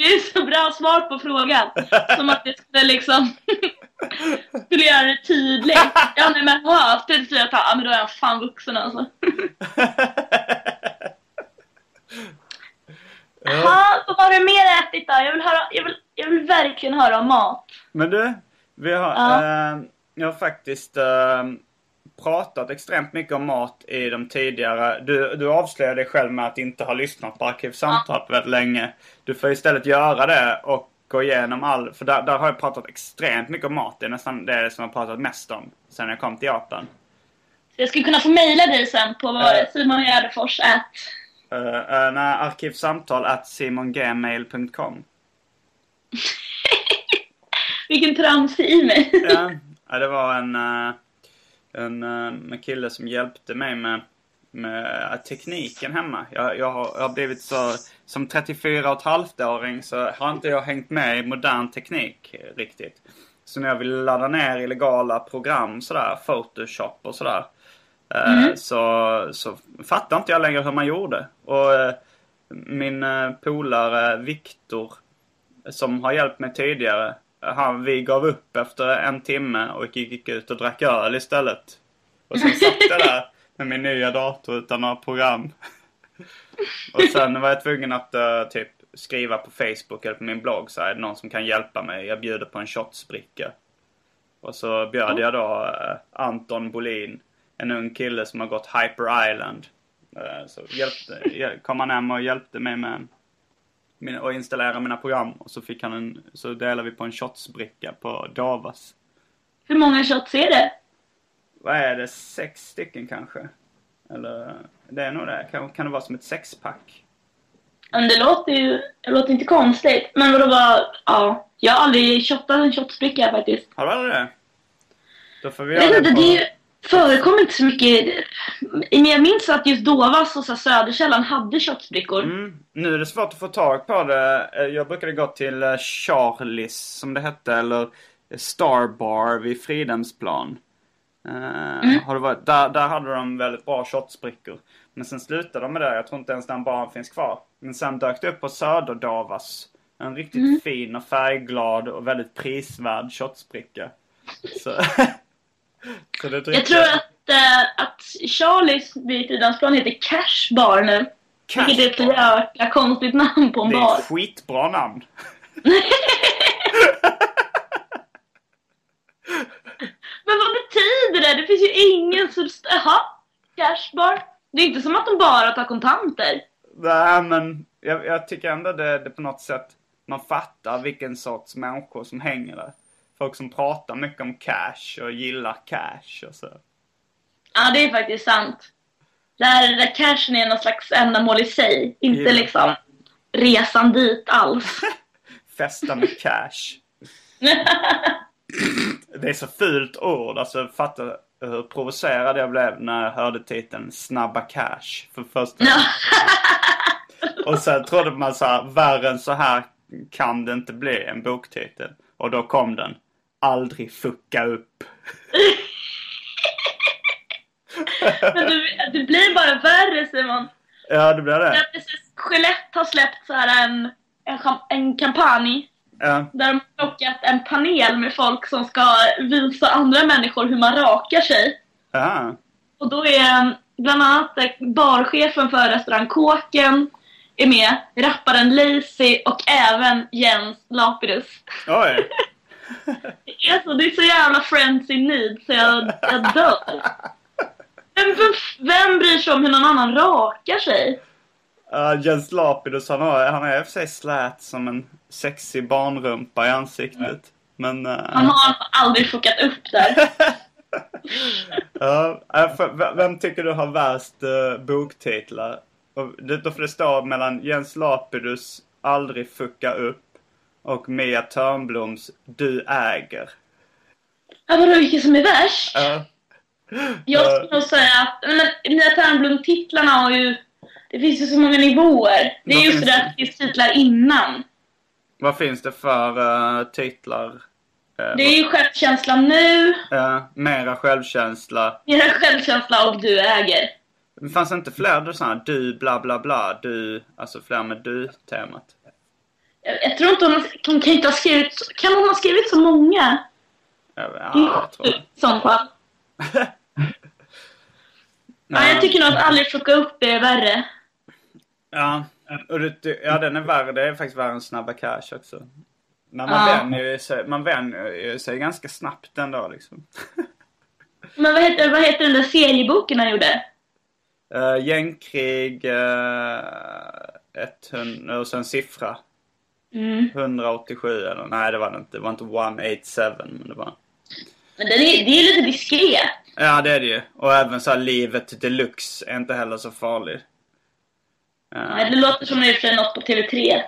Det är så bra svar på frågan. Som att det skulle liksom... skulle göra det tydligt. Ja nej men ja, 34 ja men då är jag fan vuxen alltså. Jaha, vad har du mer ätit då? Jag vill, höra, jag, vill, jag vill verkligen höra om mat. Men du, vi har, Ja. eh, jag har faktiskt eh, pratat extremt mycket om mat i de tidigare. Du, du avslöjade dig själv med att inte ha lyssnat på Arkivsamtal på väldigt länge. Du får istället göra det och gå igenom all, för där, där har jag pratat extremt mycket om mat. Det är nästan det som jag har pratat mest om sen jag kom till Japan. Så jag skulle kunna få mejla dig sen på Ja. uh. Simon Gärdenfors at... Uh, uh, nej, arkivsamtal at simongmail.com. Vilken tramsig e-mail. ja, ja, det var en, eh, en, eh, en kille som hjälpte mig med, med eh, tekniken hemma. Jag, jag, har, jag har blivit så, som 34 och ett halvt-åring så har inte jag hängt med i modern teknik eh, riktigt. Så när jag vill ladda ner illegala program sådär, Photoshop och sådär. Eh, Så, så fattar inte jag längre hur man gjorde. Och eh, min eh, polare Viktor som har hjälpt mig tidigare. Han, vi gav upp efter en timme och gick ut och drack öl istället. Och sen satt jag där med min nya dator utan några program. Och sen var jag tvungen att typ skriva på Facebook eller på min blogg så här, någon som kan hjälpa mig? Jag bjuder på en shotsbricka. Och så bjöd jag då Anton Bolin, en ung kille som har gått Hyper Island. Eh, så hjälpte, hjäl- kom han hem och hjälpte mig med och installera mina program. Och så fick han en, så delade vi på en shotsbricka på Davas. Hur många shots är det? Vad är det? Sex stycken kanske? Eller, det är nog det. Kan, kan det vara som ett sexpack? Men det låter ju det låter inte konstigt. Men vadå var, ja. Jag har aldrig shottat en shotsbricka faktiskt. Har du aldrig det? Då får vi Jag göra det på... det förekommer inte så mycket. Men jag minns att just Dovas och så Söderkällan hade shotsbrickor. Mm. Nu är det svårt att få tag på det. Eh, Jag brukade gå till eh, Charlies, som det hette, eller Starbar vid Fridhemsplan. Eh, Har det varit, där, där hade de väldigt bra shotsbrickor. Men sen slutade de med det. Jag tror inte ens den baren finns kvar. Men sen dök det upp på Söderdavas. En riktigt fin och färgglad och väldigt prisvärd shotsbricka. Så, Jag tror att, äh, att Charlies vid Fridhemsplan heter Cash Bar nu. Cash vilket är ett jäkla konstigt namn på en Det är bar. ett skitbra namn. Men vad betyder det? Det finns ju ingen substans. Jaha, Cash Bar. Det är inte som att de bara tar kontanter. Nej, men jag, jag tycker ändå det, det på något sätt man fattar vilken sorts människor som hänger där. Folk som pratar mycket om cash och gillar cash och så. Ja, det är faktiskt sant. Där, där cashen är någon slags ändamål i sig. Inte Ja. liksom resan dit alls. Festa med cash. Det är så fult ord. Alltså fatta hur provocerad jag blev när jag hörde titeln Snabba Cash för första gången. Och sen trodde man så här, värre än så här kan det inte bli en boktitel. Och då kom den. Aldrig fucka upp. Men du, det blir bara värre Simon. Ja, det blir det. Precis Skellefteå har släppt så här en, en, en kampanj. Ja. Där de har plockat en panel med folk som ska visa andra människor hur man rakar sig. Ja. Och då är um, bland annat eh, barchefen för restaurang Kåken är med, rapparen Lazy och även Jens Lapidus. Oj. Det är, så, det är så jävla friends in need så jag, jag dör. Vem, vem, vem bryr sig om hur någon annan rakar sig? Uh, Jens Lapidus, han, har, han är i och för sig slät som en sexig barnrumpa i ansiktet. Men... eh, Han har aldrig fuckat upp där. Äh, för- vem tycker du har värst uh, boktitlar? Och det, då får det stå mellan Jens Lapidus Aldrig fucka upp och Mia Törnbloms Du äger. Ja, vadå, vilken som är värst? Ja. Jag skulle nog säga att men, Mia Törnblom-titlarna har ju... Det finns ju så många nivåer. Det är Vad just det där att det finns titlar innan. Vad finns det för eh, titlar? Eh, Det är ju självkänsla nu, ja, mera självkänsla. mera självkänsla och du äger. Det fanns inte fler sådana du bla bla bla, du, alltså fler med du-temat? Jag, jag tror inte hon, hon kan inte ha skrivit... Kan hon ha skrivit så många? Ja, ja, jag tror det. I sånt fall. Ja, jag tycker nog att aldrig fucka upp är värre. Ja, Och det, ja, den är värre. Det är faktiskt värre än Snabba Cash också. Men man Ja. vänjer sig, man vänjer sig ganska snabbt ändå liksom. Men vad heter, vad heter den där serieboken han gjorde? Uh, gängkrig, uh, 100, och sen siffra. Mm. 187 eller nej det var det inte. Det var inte 187 men det var... Men den är, det är lite diskret. Ja det är det ju. Och även så här livet deluxe är inte heller så farlig. Eh, Nej, det låter som det i och för sig något på TV3.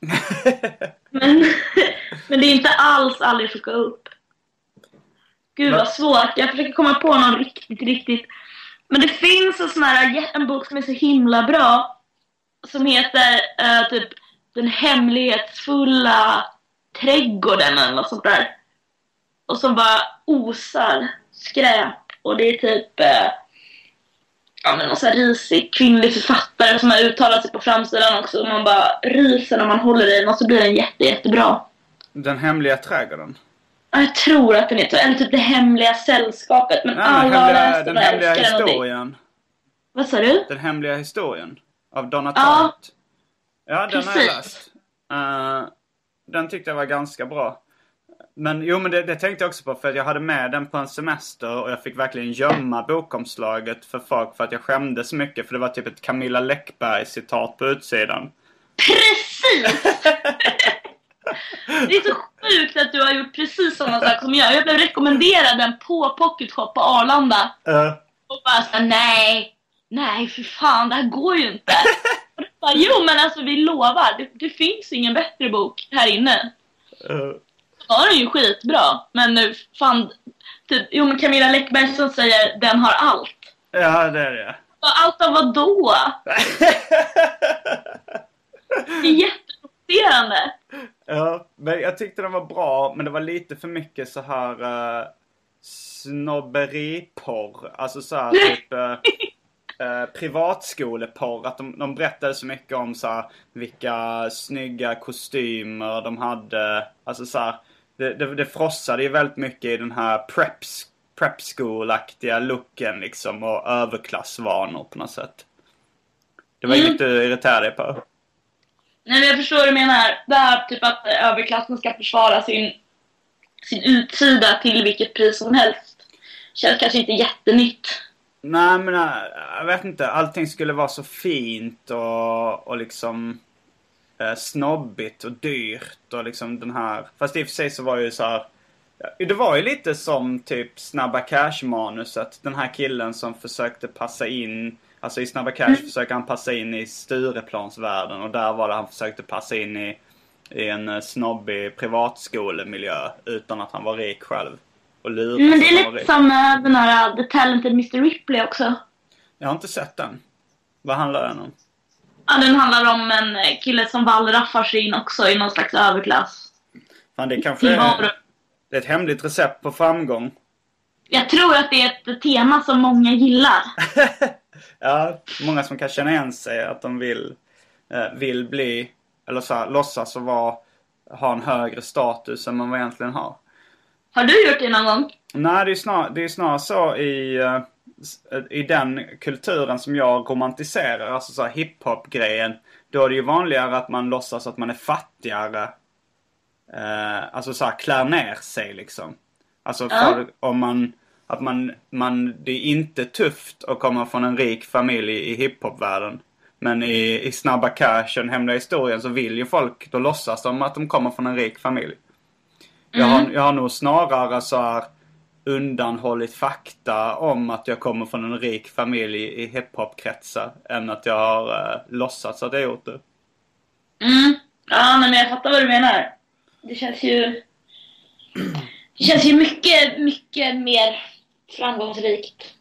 Men, men det är inte alls aldrig gå upp. Gud vad svårt. Jag försöker komma på någon riktigt, riktigt. Men det finns en sån här, en bok som är så himla bra. Som heter eh, typ Den hemlighetsfulla trädgården eller något sånt där. Och som bara osar skräp. Och det är typ eh, ja, men någon sån här risig kvinnlig författare som har uttalat sig på framsidan också. Och man bara ryser när man håller i den och så blir den jätte, jättebra. Den hemliga trädgården. Ja, Jag tror att den heter eller typ Det hemliga sällskapet. Men men alla har läst den den hemliga historien. Vad sa du? Den hemliga historien. Av Donna Ja. Tartt. Ja, den har jag läst. Eh, den tyckte jag var ganska bra. Men jo, men det, det tänkte jag också på för att jag hade med den på en semester och jag fick verkligen gömma bokomslaget för folk för att jag skämdes så mycket för det var typ ett Camilla Läckberg citat på utsidan. Precis! det är så sjukt att du har gjort precis samma sak som jag. Jag blev rekommenderad den på Pocket Shop på Arlanda. Uh, Och bara såhär, nej, nej för fan, det här går ju inte. Bara, jo men alltså vi lovar, det, det finns ingen bättre bok här inne. uh, Så var den ju skitbra, men nu fan, typ, jo men Camilla Läckberg som säger den har allt. ja, det är det. Allt av vad då? Det är jätteprovocerande. Ja, men jag tyckte den var bra, men det var lite för mycket så här uh, snobberiporr. Alltså så här typ uh, uh, privatskoleporr. Att de, de berättade så mycket om så här, vilka snygga kostymer de hade. Alltså så här, det, det, det frossade ju väldigt mycket i den här preps, prep school-aktiga looken liksom och överklassvanor på något sätt. Det var Mm. inget du irriterade dig på? Nej men jag förstår vad du menar. Det här typ att eh, överklassen ska försvara sin, sin utsida till vilket pris som helst. Känns kanske inte jättenytt. Nej men äh, jag vet inte. Allting skulle vara så fint och, och liksom eh, snobbigt och dyrt och liksom den här. Fast i och för sig så var ju så här. Det var ju lite som typ Snabba Cash-manuset. Den här killen som försökte passa in. Alltså i Snabba Cash försöker han passa in i Stureplansvärlden och där var det han försökte passa in i, i en eh, snobbig privatskolemiljö utan att han var rik själv. Och luras Men det är lite som eh, den här uh, The Talented Mr Ripley också. Jag har inte sett den. Vad handlar den om? Ja, den handlar om en eh, kille som wallraffar sig in också i någon slags överklass. Fan, det kanske är, det är ett hemligt recept på framgång. Jag tror att det är ett tema som många gillar. Ja, många som kan känna igen sig att de vill, eh, vill bli, eller så här, låtsas att vara, ha en högre status än man egentligen har. Har du gjort det någon gång? Nej, det är snarare, det är snarare så i, eh, i den kulturen som jag romantiserar, alltså så hiphop-grejen. Då är det ju vanligare att man låtsas att man är fattigare. Eh, alltså så här klär ner sig liksom. Alltså Ja. för, om man, att man, man, det är inte tufft att komma från en rik familj i hiphop-världen. Men i, i Snabba Cash och den hemliga historien så vill ju folk, då låtsas de att de kommer från en rik familj. Jag, har, jag har nog snarare så här undanhållit fakta om att jag kommer från en rik familj i, hiphop-kretsar än att jag har uh, låtsats att jag gjort det. Mm. Ja, nej, men jag fattar vad du menar. Det känns ju... Det känns ju mycket, mycket mer framgångsrikt.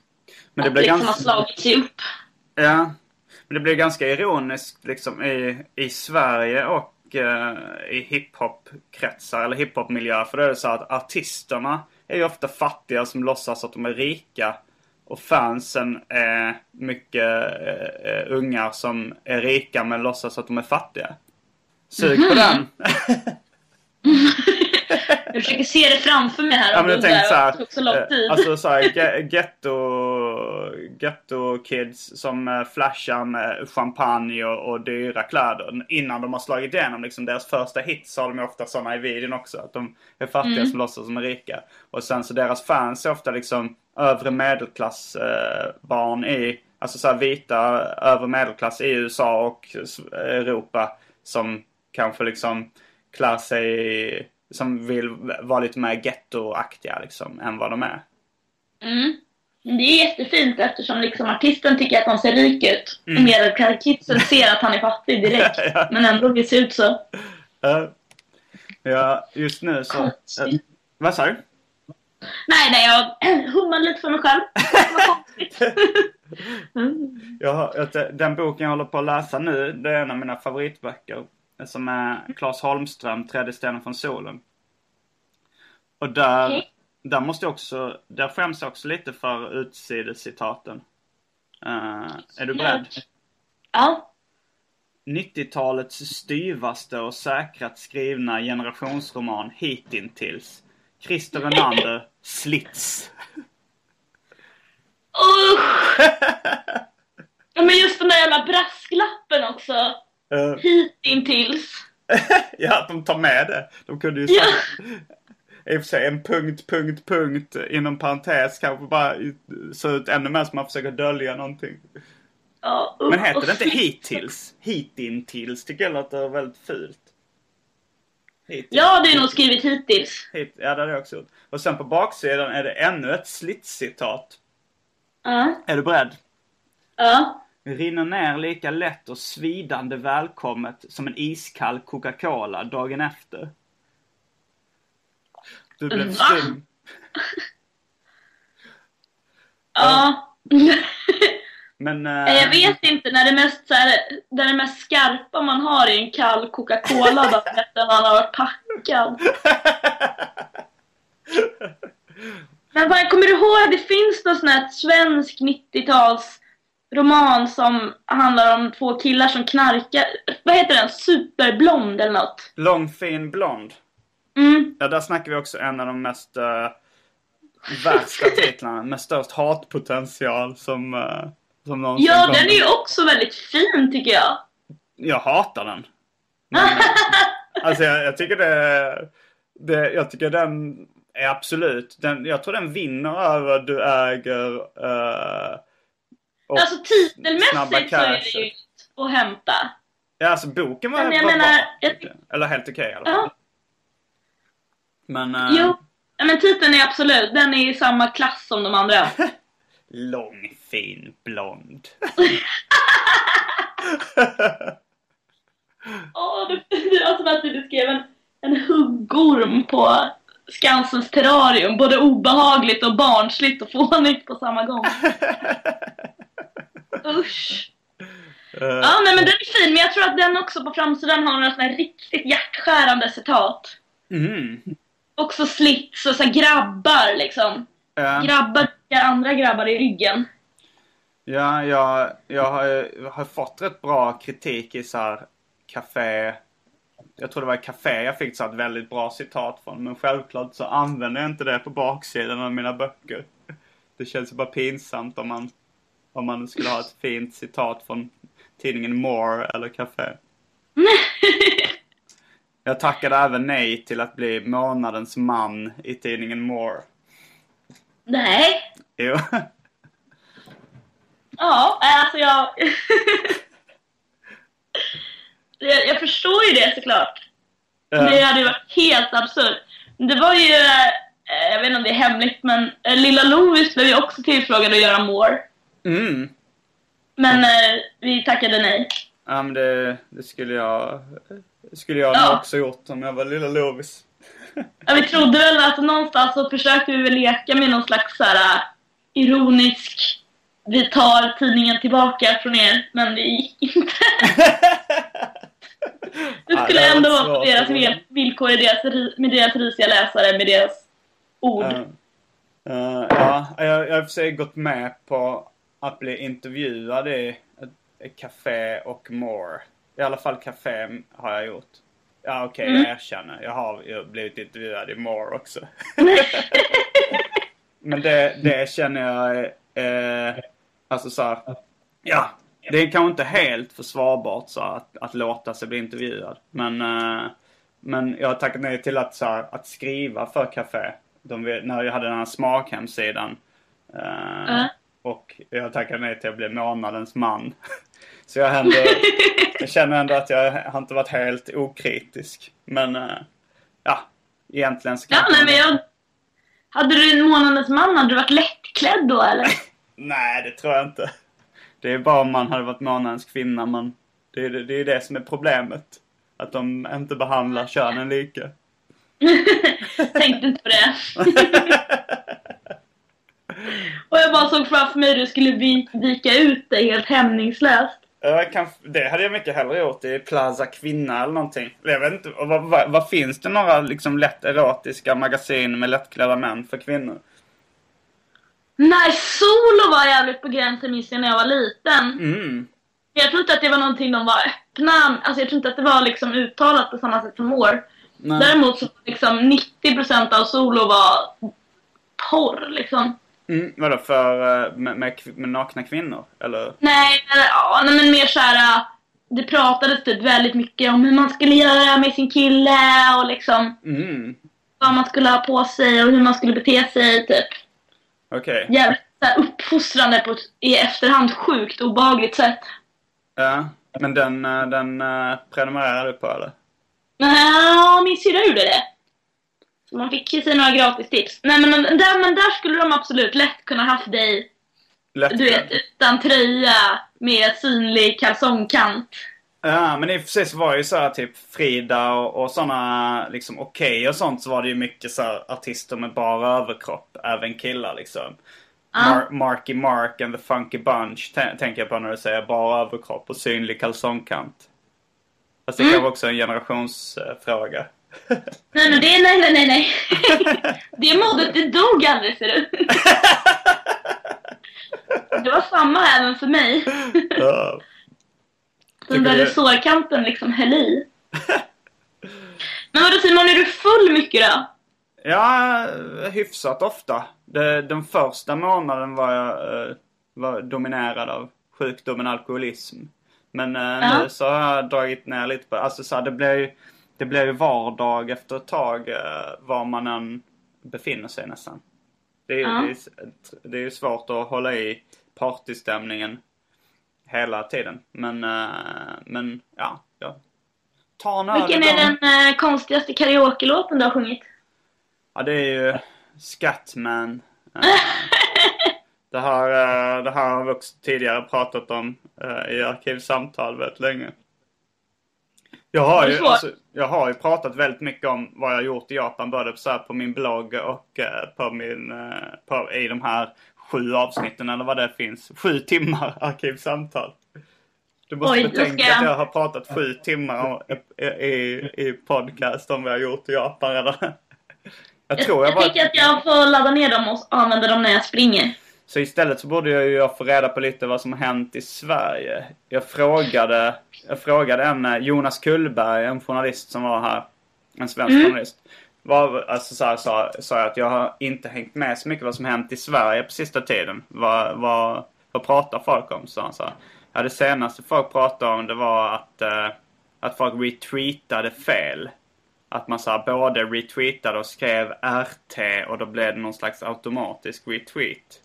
Men det att blir liksom ganska... slagit sig upp. Ja. Men det blir ganska ironiskt liksom i, i Sverige och eh, i hiphop-kretsar eller hiphop-miljöer. För det är så att artisterna är ju ofta fattiga som låtsas att de är rika. Och fansen är mycket eh, eh, ungar som är rika men låtsas att de är fattiga. Sug på den! Jag försöker se det framför mig här. Ja men jag tänkte det tog så lång såhär, tid. alltså såhär ge- getto, getto-kids som eh, flashar med champagne och, och dyra kläder innan de har slagit igenom. Liksom deras första hits har de ofta sådana i videon också. Att de är fattiga som låtsas som är rika. Och sen så deras fans är ofta liksom övre medelklass eh, i, alltså så här vita övre medelklass i USA och Europa. Som kanske liksom klär sig, som vill vara lite mer gettoaktiga liksom än vad de är. Mm. Det är jättefint eftersom liksom artisten tycker att han ser rik ut. Och medelklasskidsen ser att han är fattig direkt. Ja. Men ändå vill se ut så. Eh, ja, just nu så... Eh, vad sa du? Nej, nej, jag hummar lite för mig själv. Mm. Jag den boken jag håller på att läsa nu, det är en av mina favoritböcker. Som är Claes Holmström, Tredje stenen från solen. Och där, Okej. där måste jag också, där skäms jag också lite för utsidescitaten. Eh, är du beredd? Ja. 90-talets styvaste och säkrat skrivna generationsroman hittills. Christer Renander, Slits. Usch! Ja, men just den där jävla brasklappen också. Eh, Hitintills. ja, att de tar med det. De kunde ju Ja. sagt, i och för sig en punkt, punkt, punkt inom parentes kanske bara se ut ännu mer som man försöker dölja någonting. Ja, usch, Men heter det inte hittills? Hitintills tycker jag låter väldigt fult. Hittills. Ja, det är nog skrivit hittills. Hit, ja, det hade jag också gjort. Och sen på baksidan är det ännu ett slitscitat. Ja. Är du beredd? Ja. Rinner ner lika lätt och svidande välkommet som en iskall Coca-Cola dagen efter. Du blev Va? stum. Ja. Men... Nej, Jag vet inte när det mest, så här, när det mest skarpa man har är en kall Coca-Cola efter man har varit packad. Men vad, kommer du ihåg, det finns någon sån här svensk 90-tals roman som handlar om två killar som knarkar. Vad heter den? Superblond eller något? Lång fin blond. Mm. Ja, där snackar vi också en av de mest uh, värsta titlarna. Med störst hatpotential som, uh, som någonsin Ja, kom. den är ju också väldigt fin tycker jag. Jag hatar den. Men, eh, alltså jag, jag tycker det, det... Jag tycker den är absolut... Den, jag tror den vinner över Du äger... och Alltså titelmässigt så är det ju att hämta. Ja, alltså boken var, Men jag var menar, bra. jag. Eller helt okej i alla fall. Ja. Men... eh, Jo, men titeln är absolut, den är i samma klass som de andra. Lång, fin, blond. Åh, det, det var som att du beskrev en, en huggorm på Skansens terrarium. Både obehagligt och barnsligt och fånigt på samma gång. Usch. Eh, Ja, nej men den är fin, men jag tror att den också på framsidan har några såna här riktigt hjärtskärande citat. mm. Också slits och så grabbar liksom. Ja. Grabbar andra grabbar i ryggen. Ja, jag, jag har, har fått rätt bra kritik i så här café. Jag tror det var i café jag fick så här ett väldigt bra citat från. Men självklart så använder jag inte det på baksidan av mina böcker. Det känns ju bara pinsamt om man, om man skulle ha ett fint citat från tidningen More eller Café. Jag tackade även nej till att bli månadens man i tidningen More. Nej. Jo. Ja, alltså jag... jag... Jag förstår ju det såklart. Det hade ju varit helt absurt. Det var ju, eh, jag vet inte om det är hemligt, men eh, lilla Louis blev ju också tillfrågad att göra more. Mm. Men eh, vi tackade nej. Ja men det, det skulle jag skulle jag Ja. också gjort om jag var lilla Lovis. Ja, vi trodde väl att någonstans så försökte vi väl leka med någon slags så här, eh, ironisk vi tar tidningen tillbaka från er, men det gick inte. Det Ja, skulle det har ändå vara på deras villkor deras, med deras risiga läsare, med deras ord. Eh, eh, ja, jag, jag har i och för sig gått med på att bli intervjuad i ett, café och more. I alla fall café har jag gjort. Ja okej, Mm. jag erkänner. Jag har ju blivit intervjuad i more också. Men det, det känner jag eh, Alltså så här, ja. Det är kanske inte helt försvarbart så här, att, att låta sig bli intervjuad. Men, eh, men jag har tackat nej till att, så här, att skriva för Café. De, när jag hade den här smakhemsidan. Eh, Ja. Och jag tackade nej till att bli månadens man. Så jag, ändå, jag känner ändå att jag har inte varit helt okritisk. Men eh, ja, egentligen så Ja, nej, men jag... Hade du en månadens man, hade du varit lättklädd då eller? Nej, det tror jag inte. Det är bara om man hade varit månadens kvinna. Men det är det, det, är det som är problemet. Att de inte behandlar könen lika. Tänkte inte på det. Och jag bara såg framför mig hur du skulle vi- vika ut dig helt hämningslöst. Kan, det hade jag mycket hellre gjort i Plaza Kvinna eller någonting. Jag vet inte, vad, vad, vad finns det några liksom lätt erotiska magasin med lättklädda män för kvinnor? Nej, solo var jävligt på gränsen minns jag när jag var liten. Mm. Jag tror inte att det var någonting de var öppna, alltså jag tror inte att det var liksom uttalat på samma sätt som år. Nej. Däremot så liksom 90% av solo var porr liksom. Mm, vadå, för, eh, med, med, med nakna kvinnor? Eller? Nej, ja, nej men mer såhär, det pratades typ väldigt mycket om hur man skulle göra med sin kille och liksom Mm, vad man skulle ha på sig och hur man skulle bete sig typ. okej. Jävligt så här, uppfostrande på ett i efterhand sjukt obehagligt sätt. Ja, men den, eh, den prenumererar du på eller? Ja, min syrra gjorde det. Så man fick ju sig några gratis tips. Nej men där, men där skulle de absolut lätt kunna haft dig, Lättklädd. du vet, utan tröja med synlig kalsongkant. Ja, men i och för sig så var det ju så här typ Frida och, och sådana liksom Okej och sånt så var det ju mycket så här artister med bara överkropp. Även killar liksom. Ja. Mar- Marky Mark and the Funky Bunch tän- tänker jag på när du säger bara överkropp och synlig kalsongkant. Fast det Mm. kan vara också en generationsfråga. Nej men det, nej nej nej nej. det modet det dog aldrig ser du. det var samma även för mig. Ja. Den där du- resårkanten liksom höll i. Men vadå Simon, är du full mycket då? Ja, hyfsat ofta. Den första månaden var jag eh, var dominerad av sjukdomen alkoholism. Men eh, Ja. nu så har jag dragit ner lite på Alltså så här, det blir ju det blir ju vardag efter ett tag eh, var man än befinner sig nästan. Det är, Ja. det, är, det är ju svårt att hålla i partystämningen hela tiden. Men, eh, men ja, ja. Ta en Vilken är den eh, konstigaste karaoke-låten du har sjungit? Ja, det är ju Scatman. Det, här, det här har vi också tidigare pratat om i arkivsamtal väldigt länge. Jag har, ju, alltså, jag har ju pratat väldigt mycket om vad jag gjort i Japan. Både här på min blogg och eh, på min, eh, på, i de här sju avsnitten eller vad det finns. Sju timmar arkivsamtal. Du måste Oj, betänka jag- att jag har pratat sju timmar om, i, i, i podcast om vad jag gjort i Japan redan. Jag Jag, tror jag jag bara... tänker att jag får ladda ner dem och använda dem när jag springer. Så istället så borde jag ju få reda på lite vad som har hänt i Sverige. Jag frågade, jag frågade en eh, Jonas Kullberg, en journalist som var här. En svensk journalist. Var, alltså så här, sa, sa jag att jag har inte hängt med så mycket vad som hänt i Sverige på sista tiden. Vad, vad, vad pratar folk om? Så han sa. Ja, det senaste folk pratade om det var att, eh, att folk retweetade fel. Att man så här, både retweetade och skrev RT och då blev det någon slags automatisk retweet.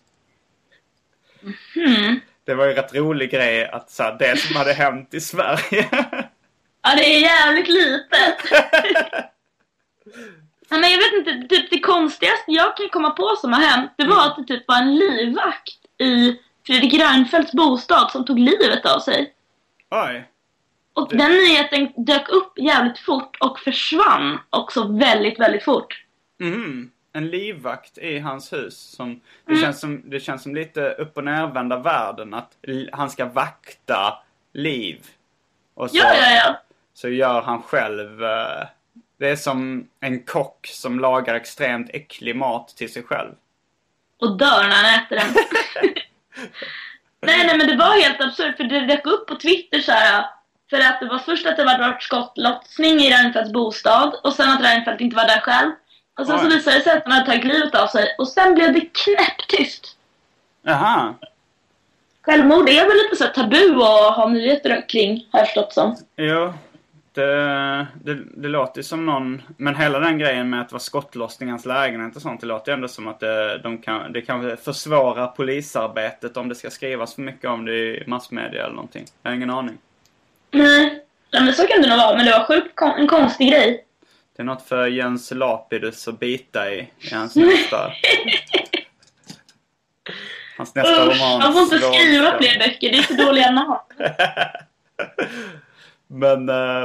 Det var ju rätt rolig grej att så här, det som hade hänt i Sverige. Ja, det är jävligt litet. Ja, men jag vet inte, typ det konstigaste jag kan komma på som har hänt, det var att det typ var en livvakt i Fredrik Reinfeldts bostad som tog livet av sig. Oj. Och den nyheten dök upp jävligt fort och försvann också väldigt, väldigt fort. Mm. En livvakt i hans hus. Som, det, känns som, det känns som lite upp och nervända världen. Att han ska vakta liv. Och så, Ja, ja, ja. så gör han själv... eh, det är som en kock som lagar extremt äcklig mat till sig själv. Och dör när han äter den. nej, nej, men det var helt absurt för det dök upp på Twitter så här. För att det var först att det var varit skottlossning i Reinfeldts bostad och sen att Reinfeldt inte var där själv. Och sen så Oj. visade det sig att han hade tagit livet av sig och sen blev det knäpptyst. Jaha. självmord är väl lite så tabu att ha nyheter kring, har jag förstått som. Jo, det, det, det låter ju som någon... Men hela den grejen med att vara skottlossning i hans lägenhet och sånt, det låter ju ändå som att det, de kan, det kan försvåra polisarbetet om det ska skrivas för mycket om det i massmedia eller någonting. Jag har ingen aning. Nej, Nej men så kan det nog vara. Men det var sjukt kon- en konstig grej. Det är något för Jens Lapidus att bita i, i hans nästa... hans nästa Usch, roman. man får inte skriva fler böcker. Det är så dåliga namn. Men äh,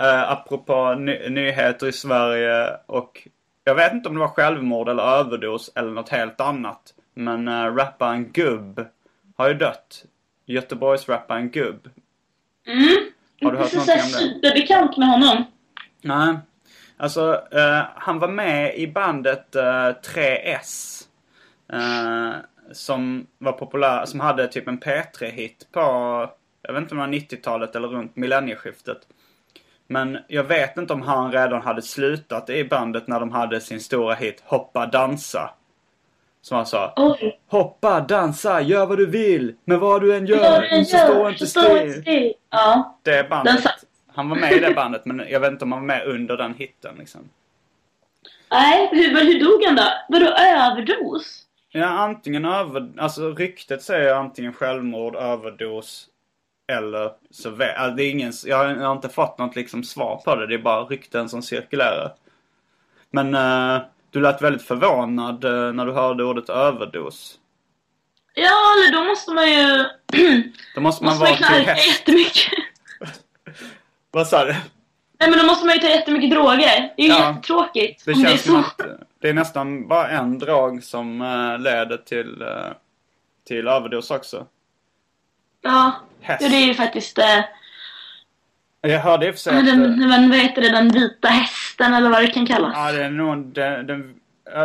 äh, apropå ny- nyheter i Sverige och jag vet inte om det var självmord eller överdos eller något helt annat. Men äh, rapparen Gubb har ju dött. Göteborgs rapparen Gubb. Mm. Har du hört någonting om det? superbekant med honom. Nej. Alltså, eh, han var med i bandet eh, 3S. eh, som var populär, som hade typ en P3-hit på, jag vet inte om det var 90-talet eller runt millennieskiftet. Men jag vet inte om han redan hade slutat i bandet när de hade sin stora hit Hoppa dansa. Som han sa. Oj. Hoppa, dansa, gör vad du vill. Men vad du än gör, du än så gör, stå inte still. still. Ja. Det bandet. Den Han var med i det bandet men jag vet inte om han var med under den hitten liksom. Nej, hur, hur dog han då? Vadå överdos? Ja, antingen över... Alltså ryktet säger antingen självmord, överdos eller så alltså, det är ingen... Jag har, jag har inte fått något liksom svar på det. Det är bara rykten som cirkulerar. Men eh, du lät väldigt förvånad eh, när du hörde ordet överdos. Ja, eller då måste man ju... Då måste man måste man vara till knarka jättemycket. Vad sa du? Nej men då måste man ju ta jättemycket droger. Det är ju Ja. jättetråkigt. Det om det är känns så. som att eh, det är nästan bara en drag som eh, leder till, eh, till överdos också. Ja. Häst. det är ju faktiskt... Eh, Jag hörde i och för sig men, att... eh, den, men, vad heter det, den vita hästen eller vad det kan kallas. Ja, det är nog den, den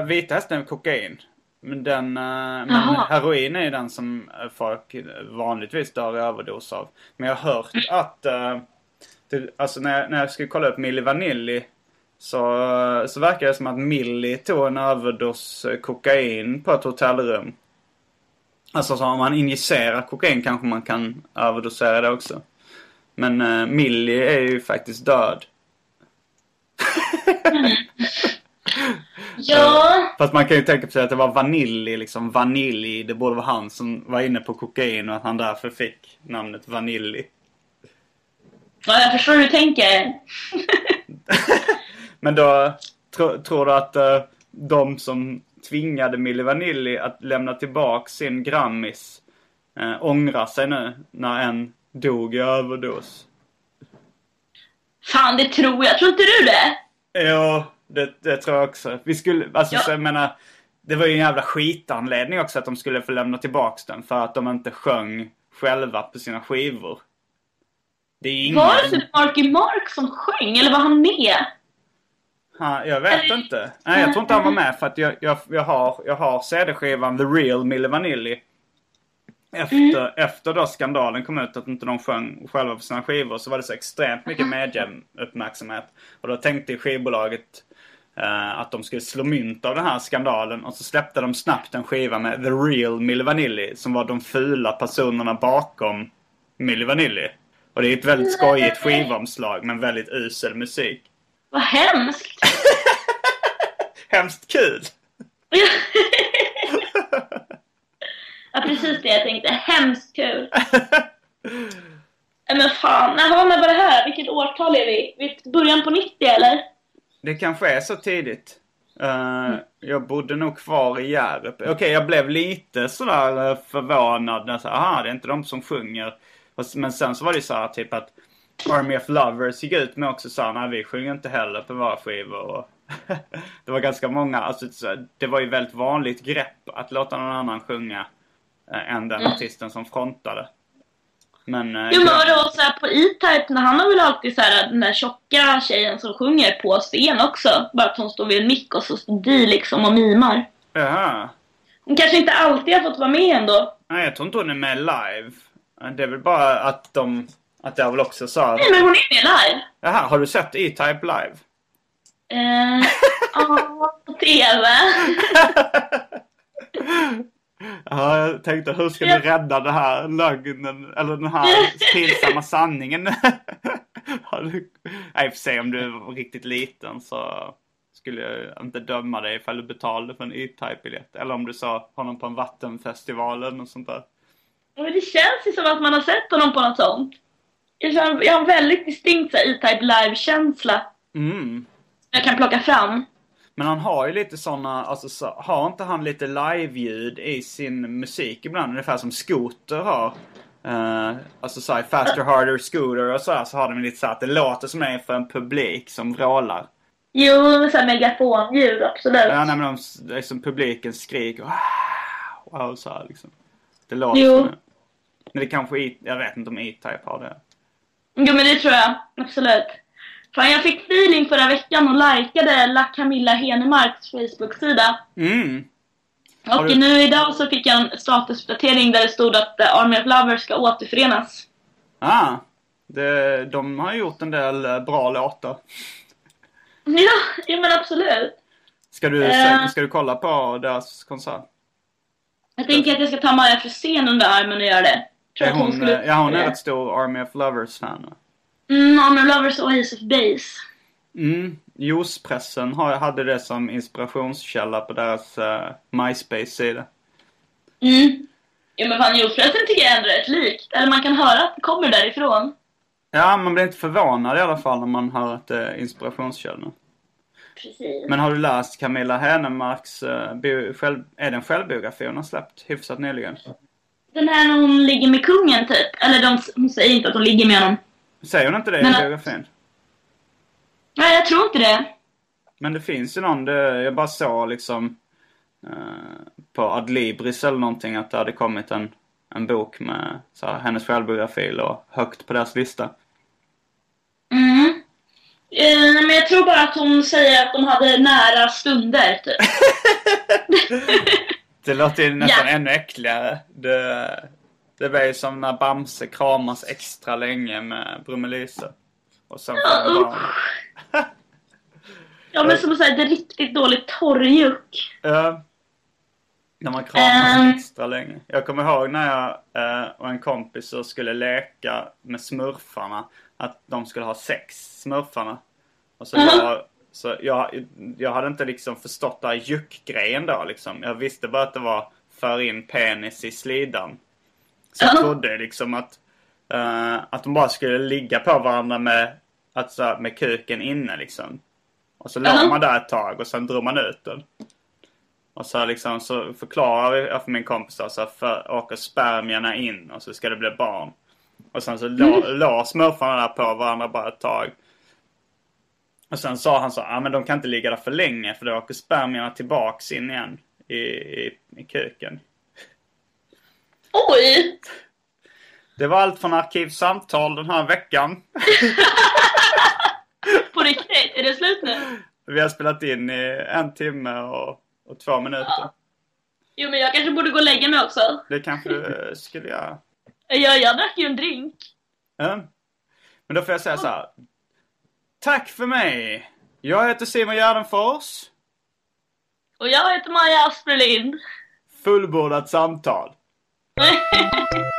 vita hästen är kokain. Men den, eh, men heroin är ju den som eh, folk vanligtvis dör i överdos av. Men jag har hört att, eh, det, alltså när jag, när jag skulle kolla upp Milli Vanilli så, så verkar det som att Milli tog en överdos eh, kokain på ett hotellrum. Alltså så om man injicerar kokain kanske man kan överdosera det också. Men uh, Milli är ju faktiskt död. Ja, Fast man kan ju tänka på sig att det var Vanilli, liksom Vanilli. Det borde vara han som var inne på kokain och att han därför fick namnet Vanilli. Ja, jag förstår hur du tänker. Men då tro, tror du att eh, de som tvingade Milli Vanilli att lämna tillbaka sin Grammis eh, ångrar sig nu när en dog i överdos? Fan, det tror jag. Tror inte du det? Jo, det, det tror jag också. Vi skulle, alltså Ja. så jag menar, det var ju en jävla skitanledning också att de skulle få lämna tillbaks den för att de inte sjöng själva på sina skivor. Det är ingen... Var det typ Marky Mark som sjöng, eller var han med? Ha, jag vet inte. Nej, jag tror inte han var med för att jag, jag, jag har, jag har CD-skivan The Real Milli Vanilli. Efter, efter då skandalen kom ut att inte de sjöng själva på sina skivor så var det så extremt mycket mediauppmärksamhet. Och då tänkte skivbolaget eh, att de skulle slå mynt av den här skandalen och så släppte de snabbt en skiva med The Real Milli Vanilli som var de fula personerna bakom Milli Vanilli. Och det är ett väldigt skojigt skivomslag men väldigt usel musik. Vad hemskt. Hemskt kul! ja, precis det jag tänkte. Hemskt kul. Men fan, när var med det här? Vilket årtal är vi? vi början på 90 eller? Det kanske är så tidigt. Eh, Jag bodde nog kvar i Hjärup. Okej, jag blev lite sådär eh, förvånad. När jag sa, aha, det är inte de som sjunger. Men sen så var det så här typ att Army of Lovers gick ut med också sa, nej vi sjunger inte heller på våra skivor. Och det var ganska många, alltså så- det var ju väldigt vanligt grepp att låta någon annan sjunga eh, än den artisten som frontade. Men... eh, Jo men vadå, så här på E-Type, han har väl alltid så här den där tjocka tjejen som sjunger på scen också. Bara att hon står vid en mick och så står de liksom och mimar. Jaha. Hon kanske inte alltid har fått vara med ändå. Nej, jag tror inte hon är med live. Det är väl bara att de... Att jag väl också sa... Nej men hon är med live. Jaha, har du sett E-Type live? Eh, Ja, på TV. Ja, jag tänkte hur ska vi rädda det här lögnen, eller den här pinsamma sanningen? Nej, för sig om du var riktigt liten så skulle jag inte döma dig ifall du betalade för en E-Type-biljett. Eller om du sa honom på en vattenfestival eller något sånt där. Men det känns ju som att man har sett honom på något sånt. Jag, känner, jag har en väldigt distinkt E-Type live-känsla. Mm. Jag kan plocka fram. Men han har ju lite såna, alltså så, har inte han lite live-ljud i sin musik ibland? Ungefär som Scooter har. Uh, alltså såhär Faster, Harder, Scooter och så här, så har de lite så här att det låter som det är för en publik som vrålar. Jo, med så här megafonljud, absolut. Ja, nej, men de, det är som publiken skriker. Wow, wow, så här liksom. Det låter Jo. som. Men det kanske, E- jag vet inte om E-Type har det. Jo, men det tror jag. Absolut. Fan, jag fick feeling förra veckan och likade La Camilla Henemarks Facebook-sida. Mm. Har Och du- nu idag så fick jag en statusuppdatering där det stod att eh, Army of Lovers ska återförenas. Ah, det, de har gjort en del eh, bra låtar. Ja, ja men absolut. Ska du, Eh. ska du kolla på deras konsert? Jag tänker att jag ska ta Maja Frisén under armen och göra det. Tror Är hon hon, skulle... ja, hon är ett stor Army of Lovers-fan. va? Mm, Army of Lovers och Ace of Base. Mm. Juicepressen hade det som inspirationskälla på deras uh, MySpace-sida. Mm. Ja men fan, juicepressen tycker jag ändå är rätt likt. Eller man kan höra att det kommer därifrån. Ja, man blir inte förvånad i alla fall när man hör att det är inspirationskällor. Precis. Men har du läst Camilla Henemarks, uh, själv, är det en självbiografi hon har släppt hyfsat nyligen? Den här när hon ligger med kungen typ. Eller de, hon säger inte att hon ligger med honom. Säger hon inte det i Men- biografin? Nej, jag tror inte det. Men det finns ju någon, det, jag bara såg liksom eh, på Adlibris eller någonting att det hade kommit en, en bok med så här, hennes självbiografi och högt på deras lista. Mm. Eh, men jag tror bara att hon säger att de hade nära stunder typ. Det låter ju nästan Ja. ännu äckligare. Det, det var ju som när Bamse kramas extra länge med Brummelisa. Och sen får Ja, barn. Ja men som att säga, det är riktigt dåligt torrjuck. Ja. När man kramas Ehm. extra länge. Jag kommer ihåg när jag eh, och en kompis så skulle leka med smurfarna. Att de skulle ha sex, smurfarna. Och så, Mhm. jag, så jag, jag hade inte liksom förstått den här juckgrejen då liksom. Jag visste bara att det var för in penis i slidan. Så jag Ja. trodde liksom att, eh, att de bara skulle ligga på varandra med, alltså, med kuken inne liksom. Och så låg Ja. man där ett tag och sen drog man ut den. Och så, liksom, så förklarar jag för min kompis då, så för, åker spermierna in och så ska det bli barn. Och sen så la, la smurfarna där på varandra bara ett tag. Och sen sa han så, ja ah, men de kan inte ligga där för länge för då åker spermierna tillbaks in igen i, i, i kuken. Oj! Det var allt från Arkivsamtal den här veckan. På riktigt, är det slut nu? Vi har spelat in i en timme och, och två minuter. Jo men jag kanske borde gå och lägga mig också. Det kanske du eh, skulle göra. Jag, jag drack ju en drink. Ja. Men då får jag säga så här. Tack för mig! Jag heter Simon Gärdenfors. Och jag heter Maja Asperlind. Fullbordat samtal.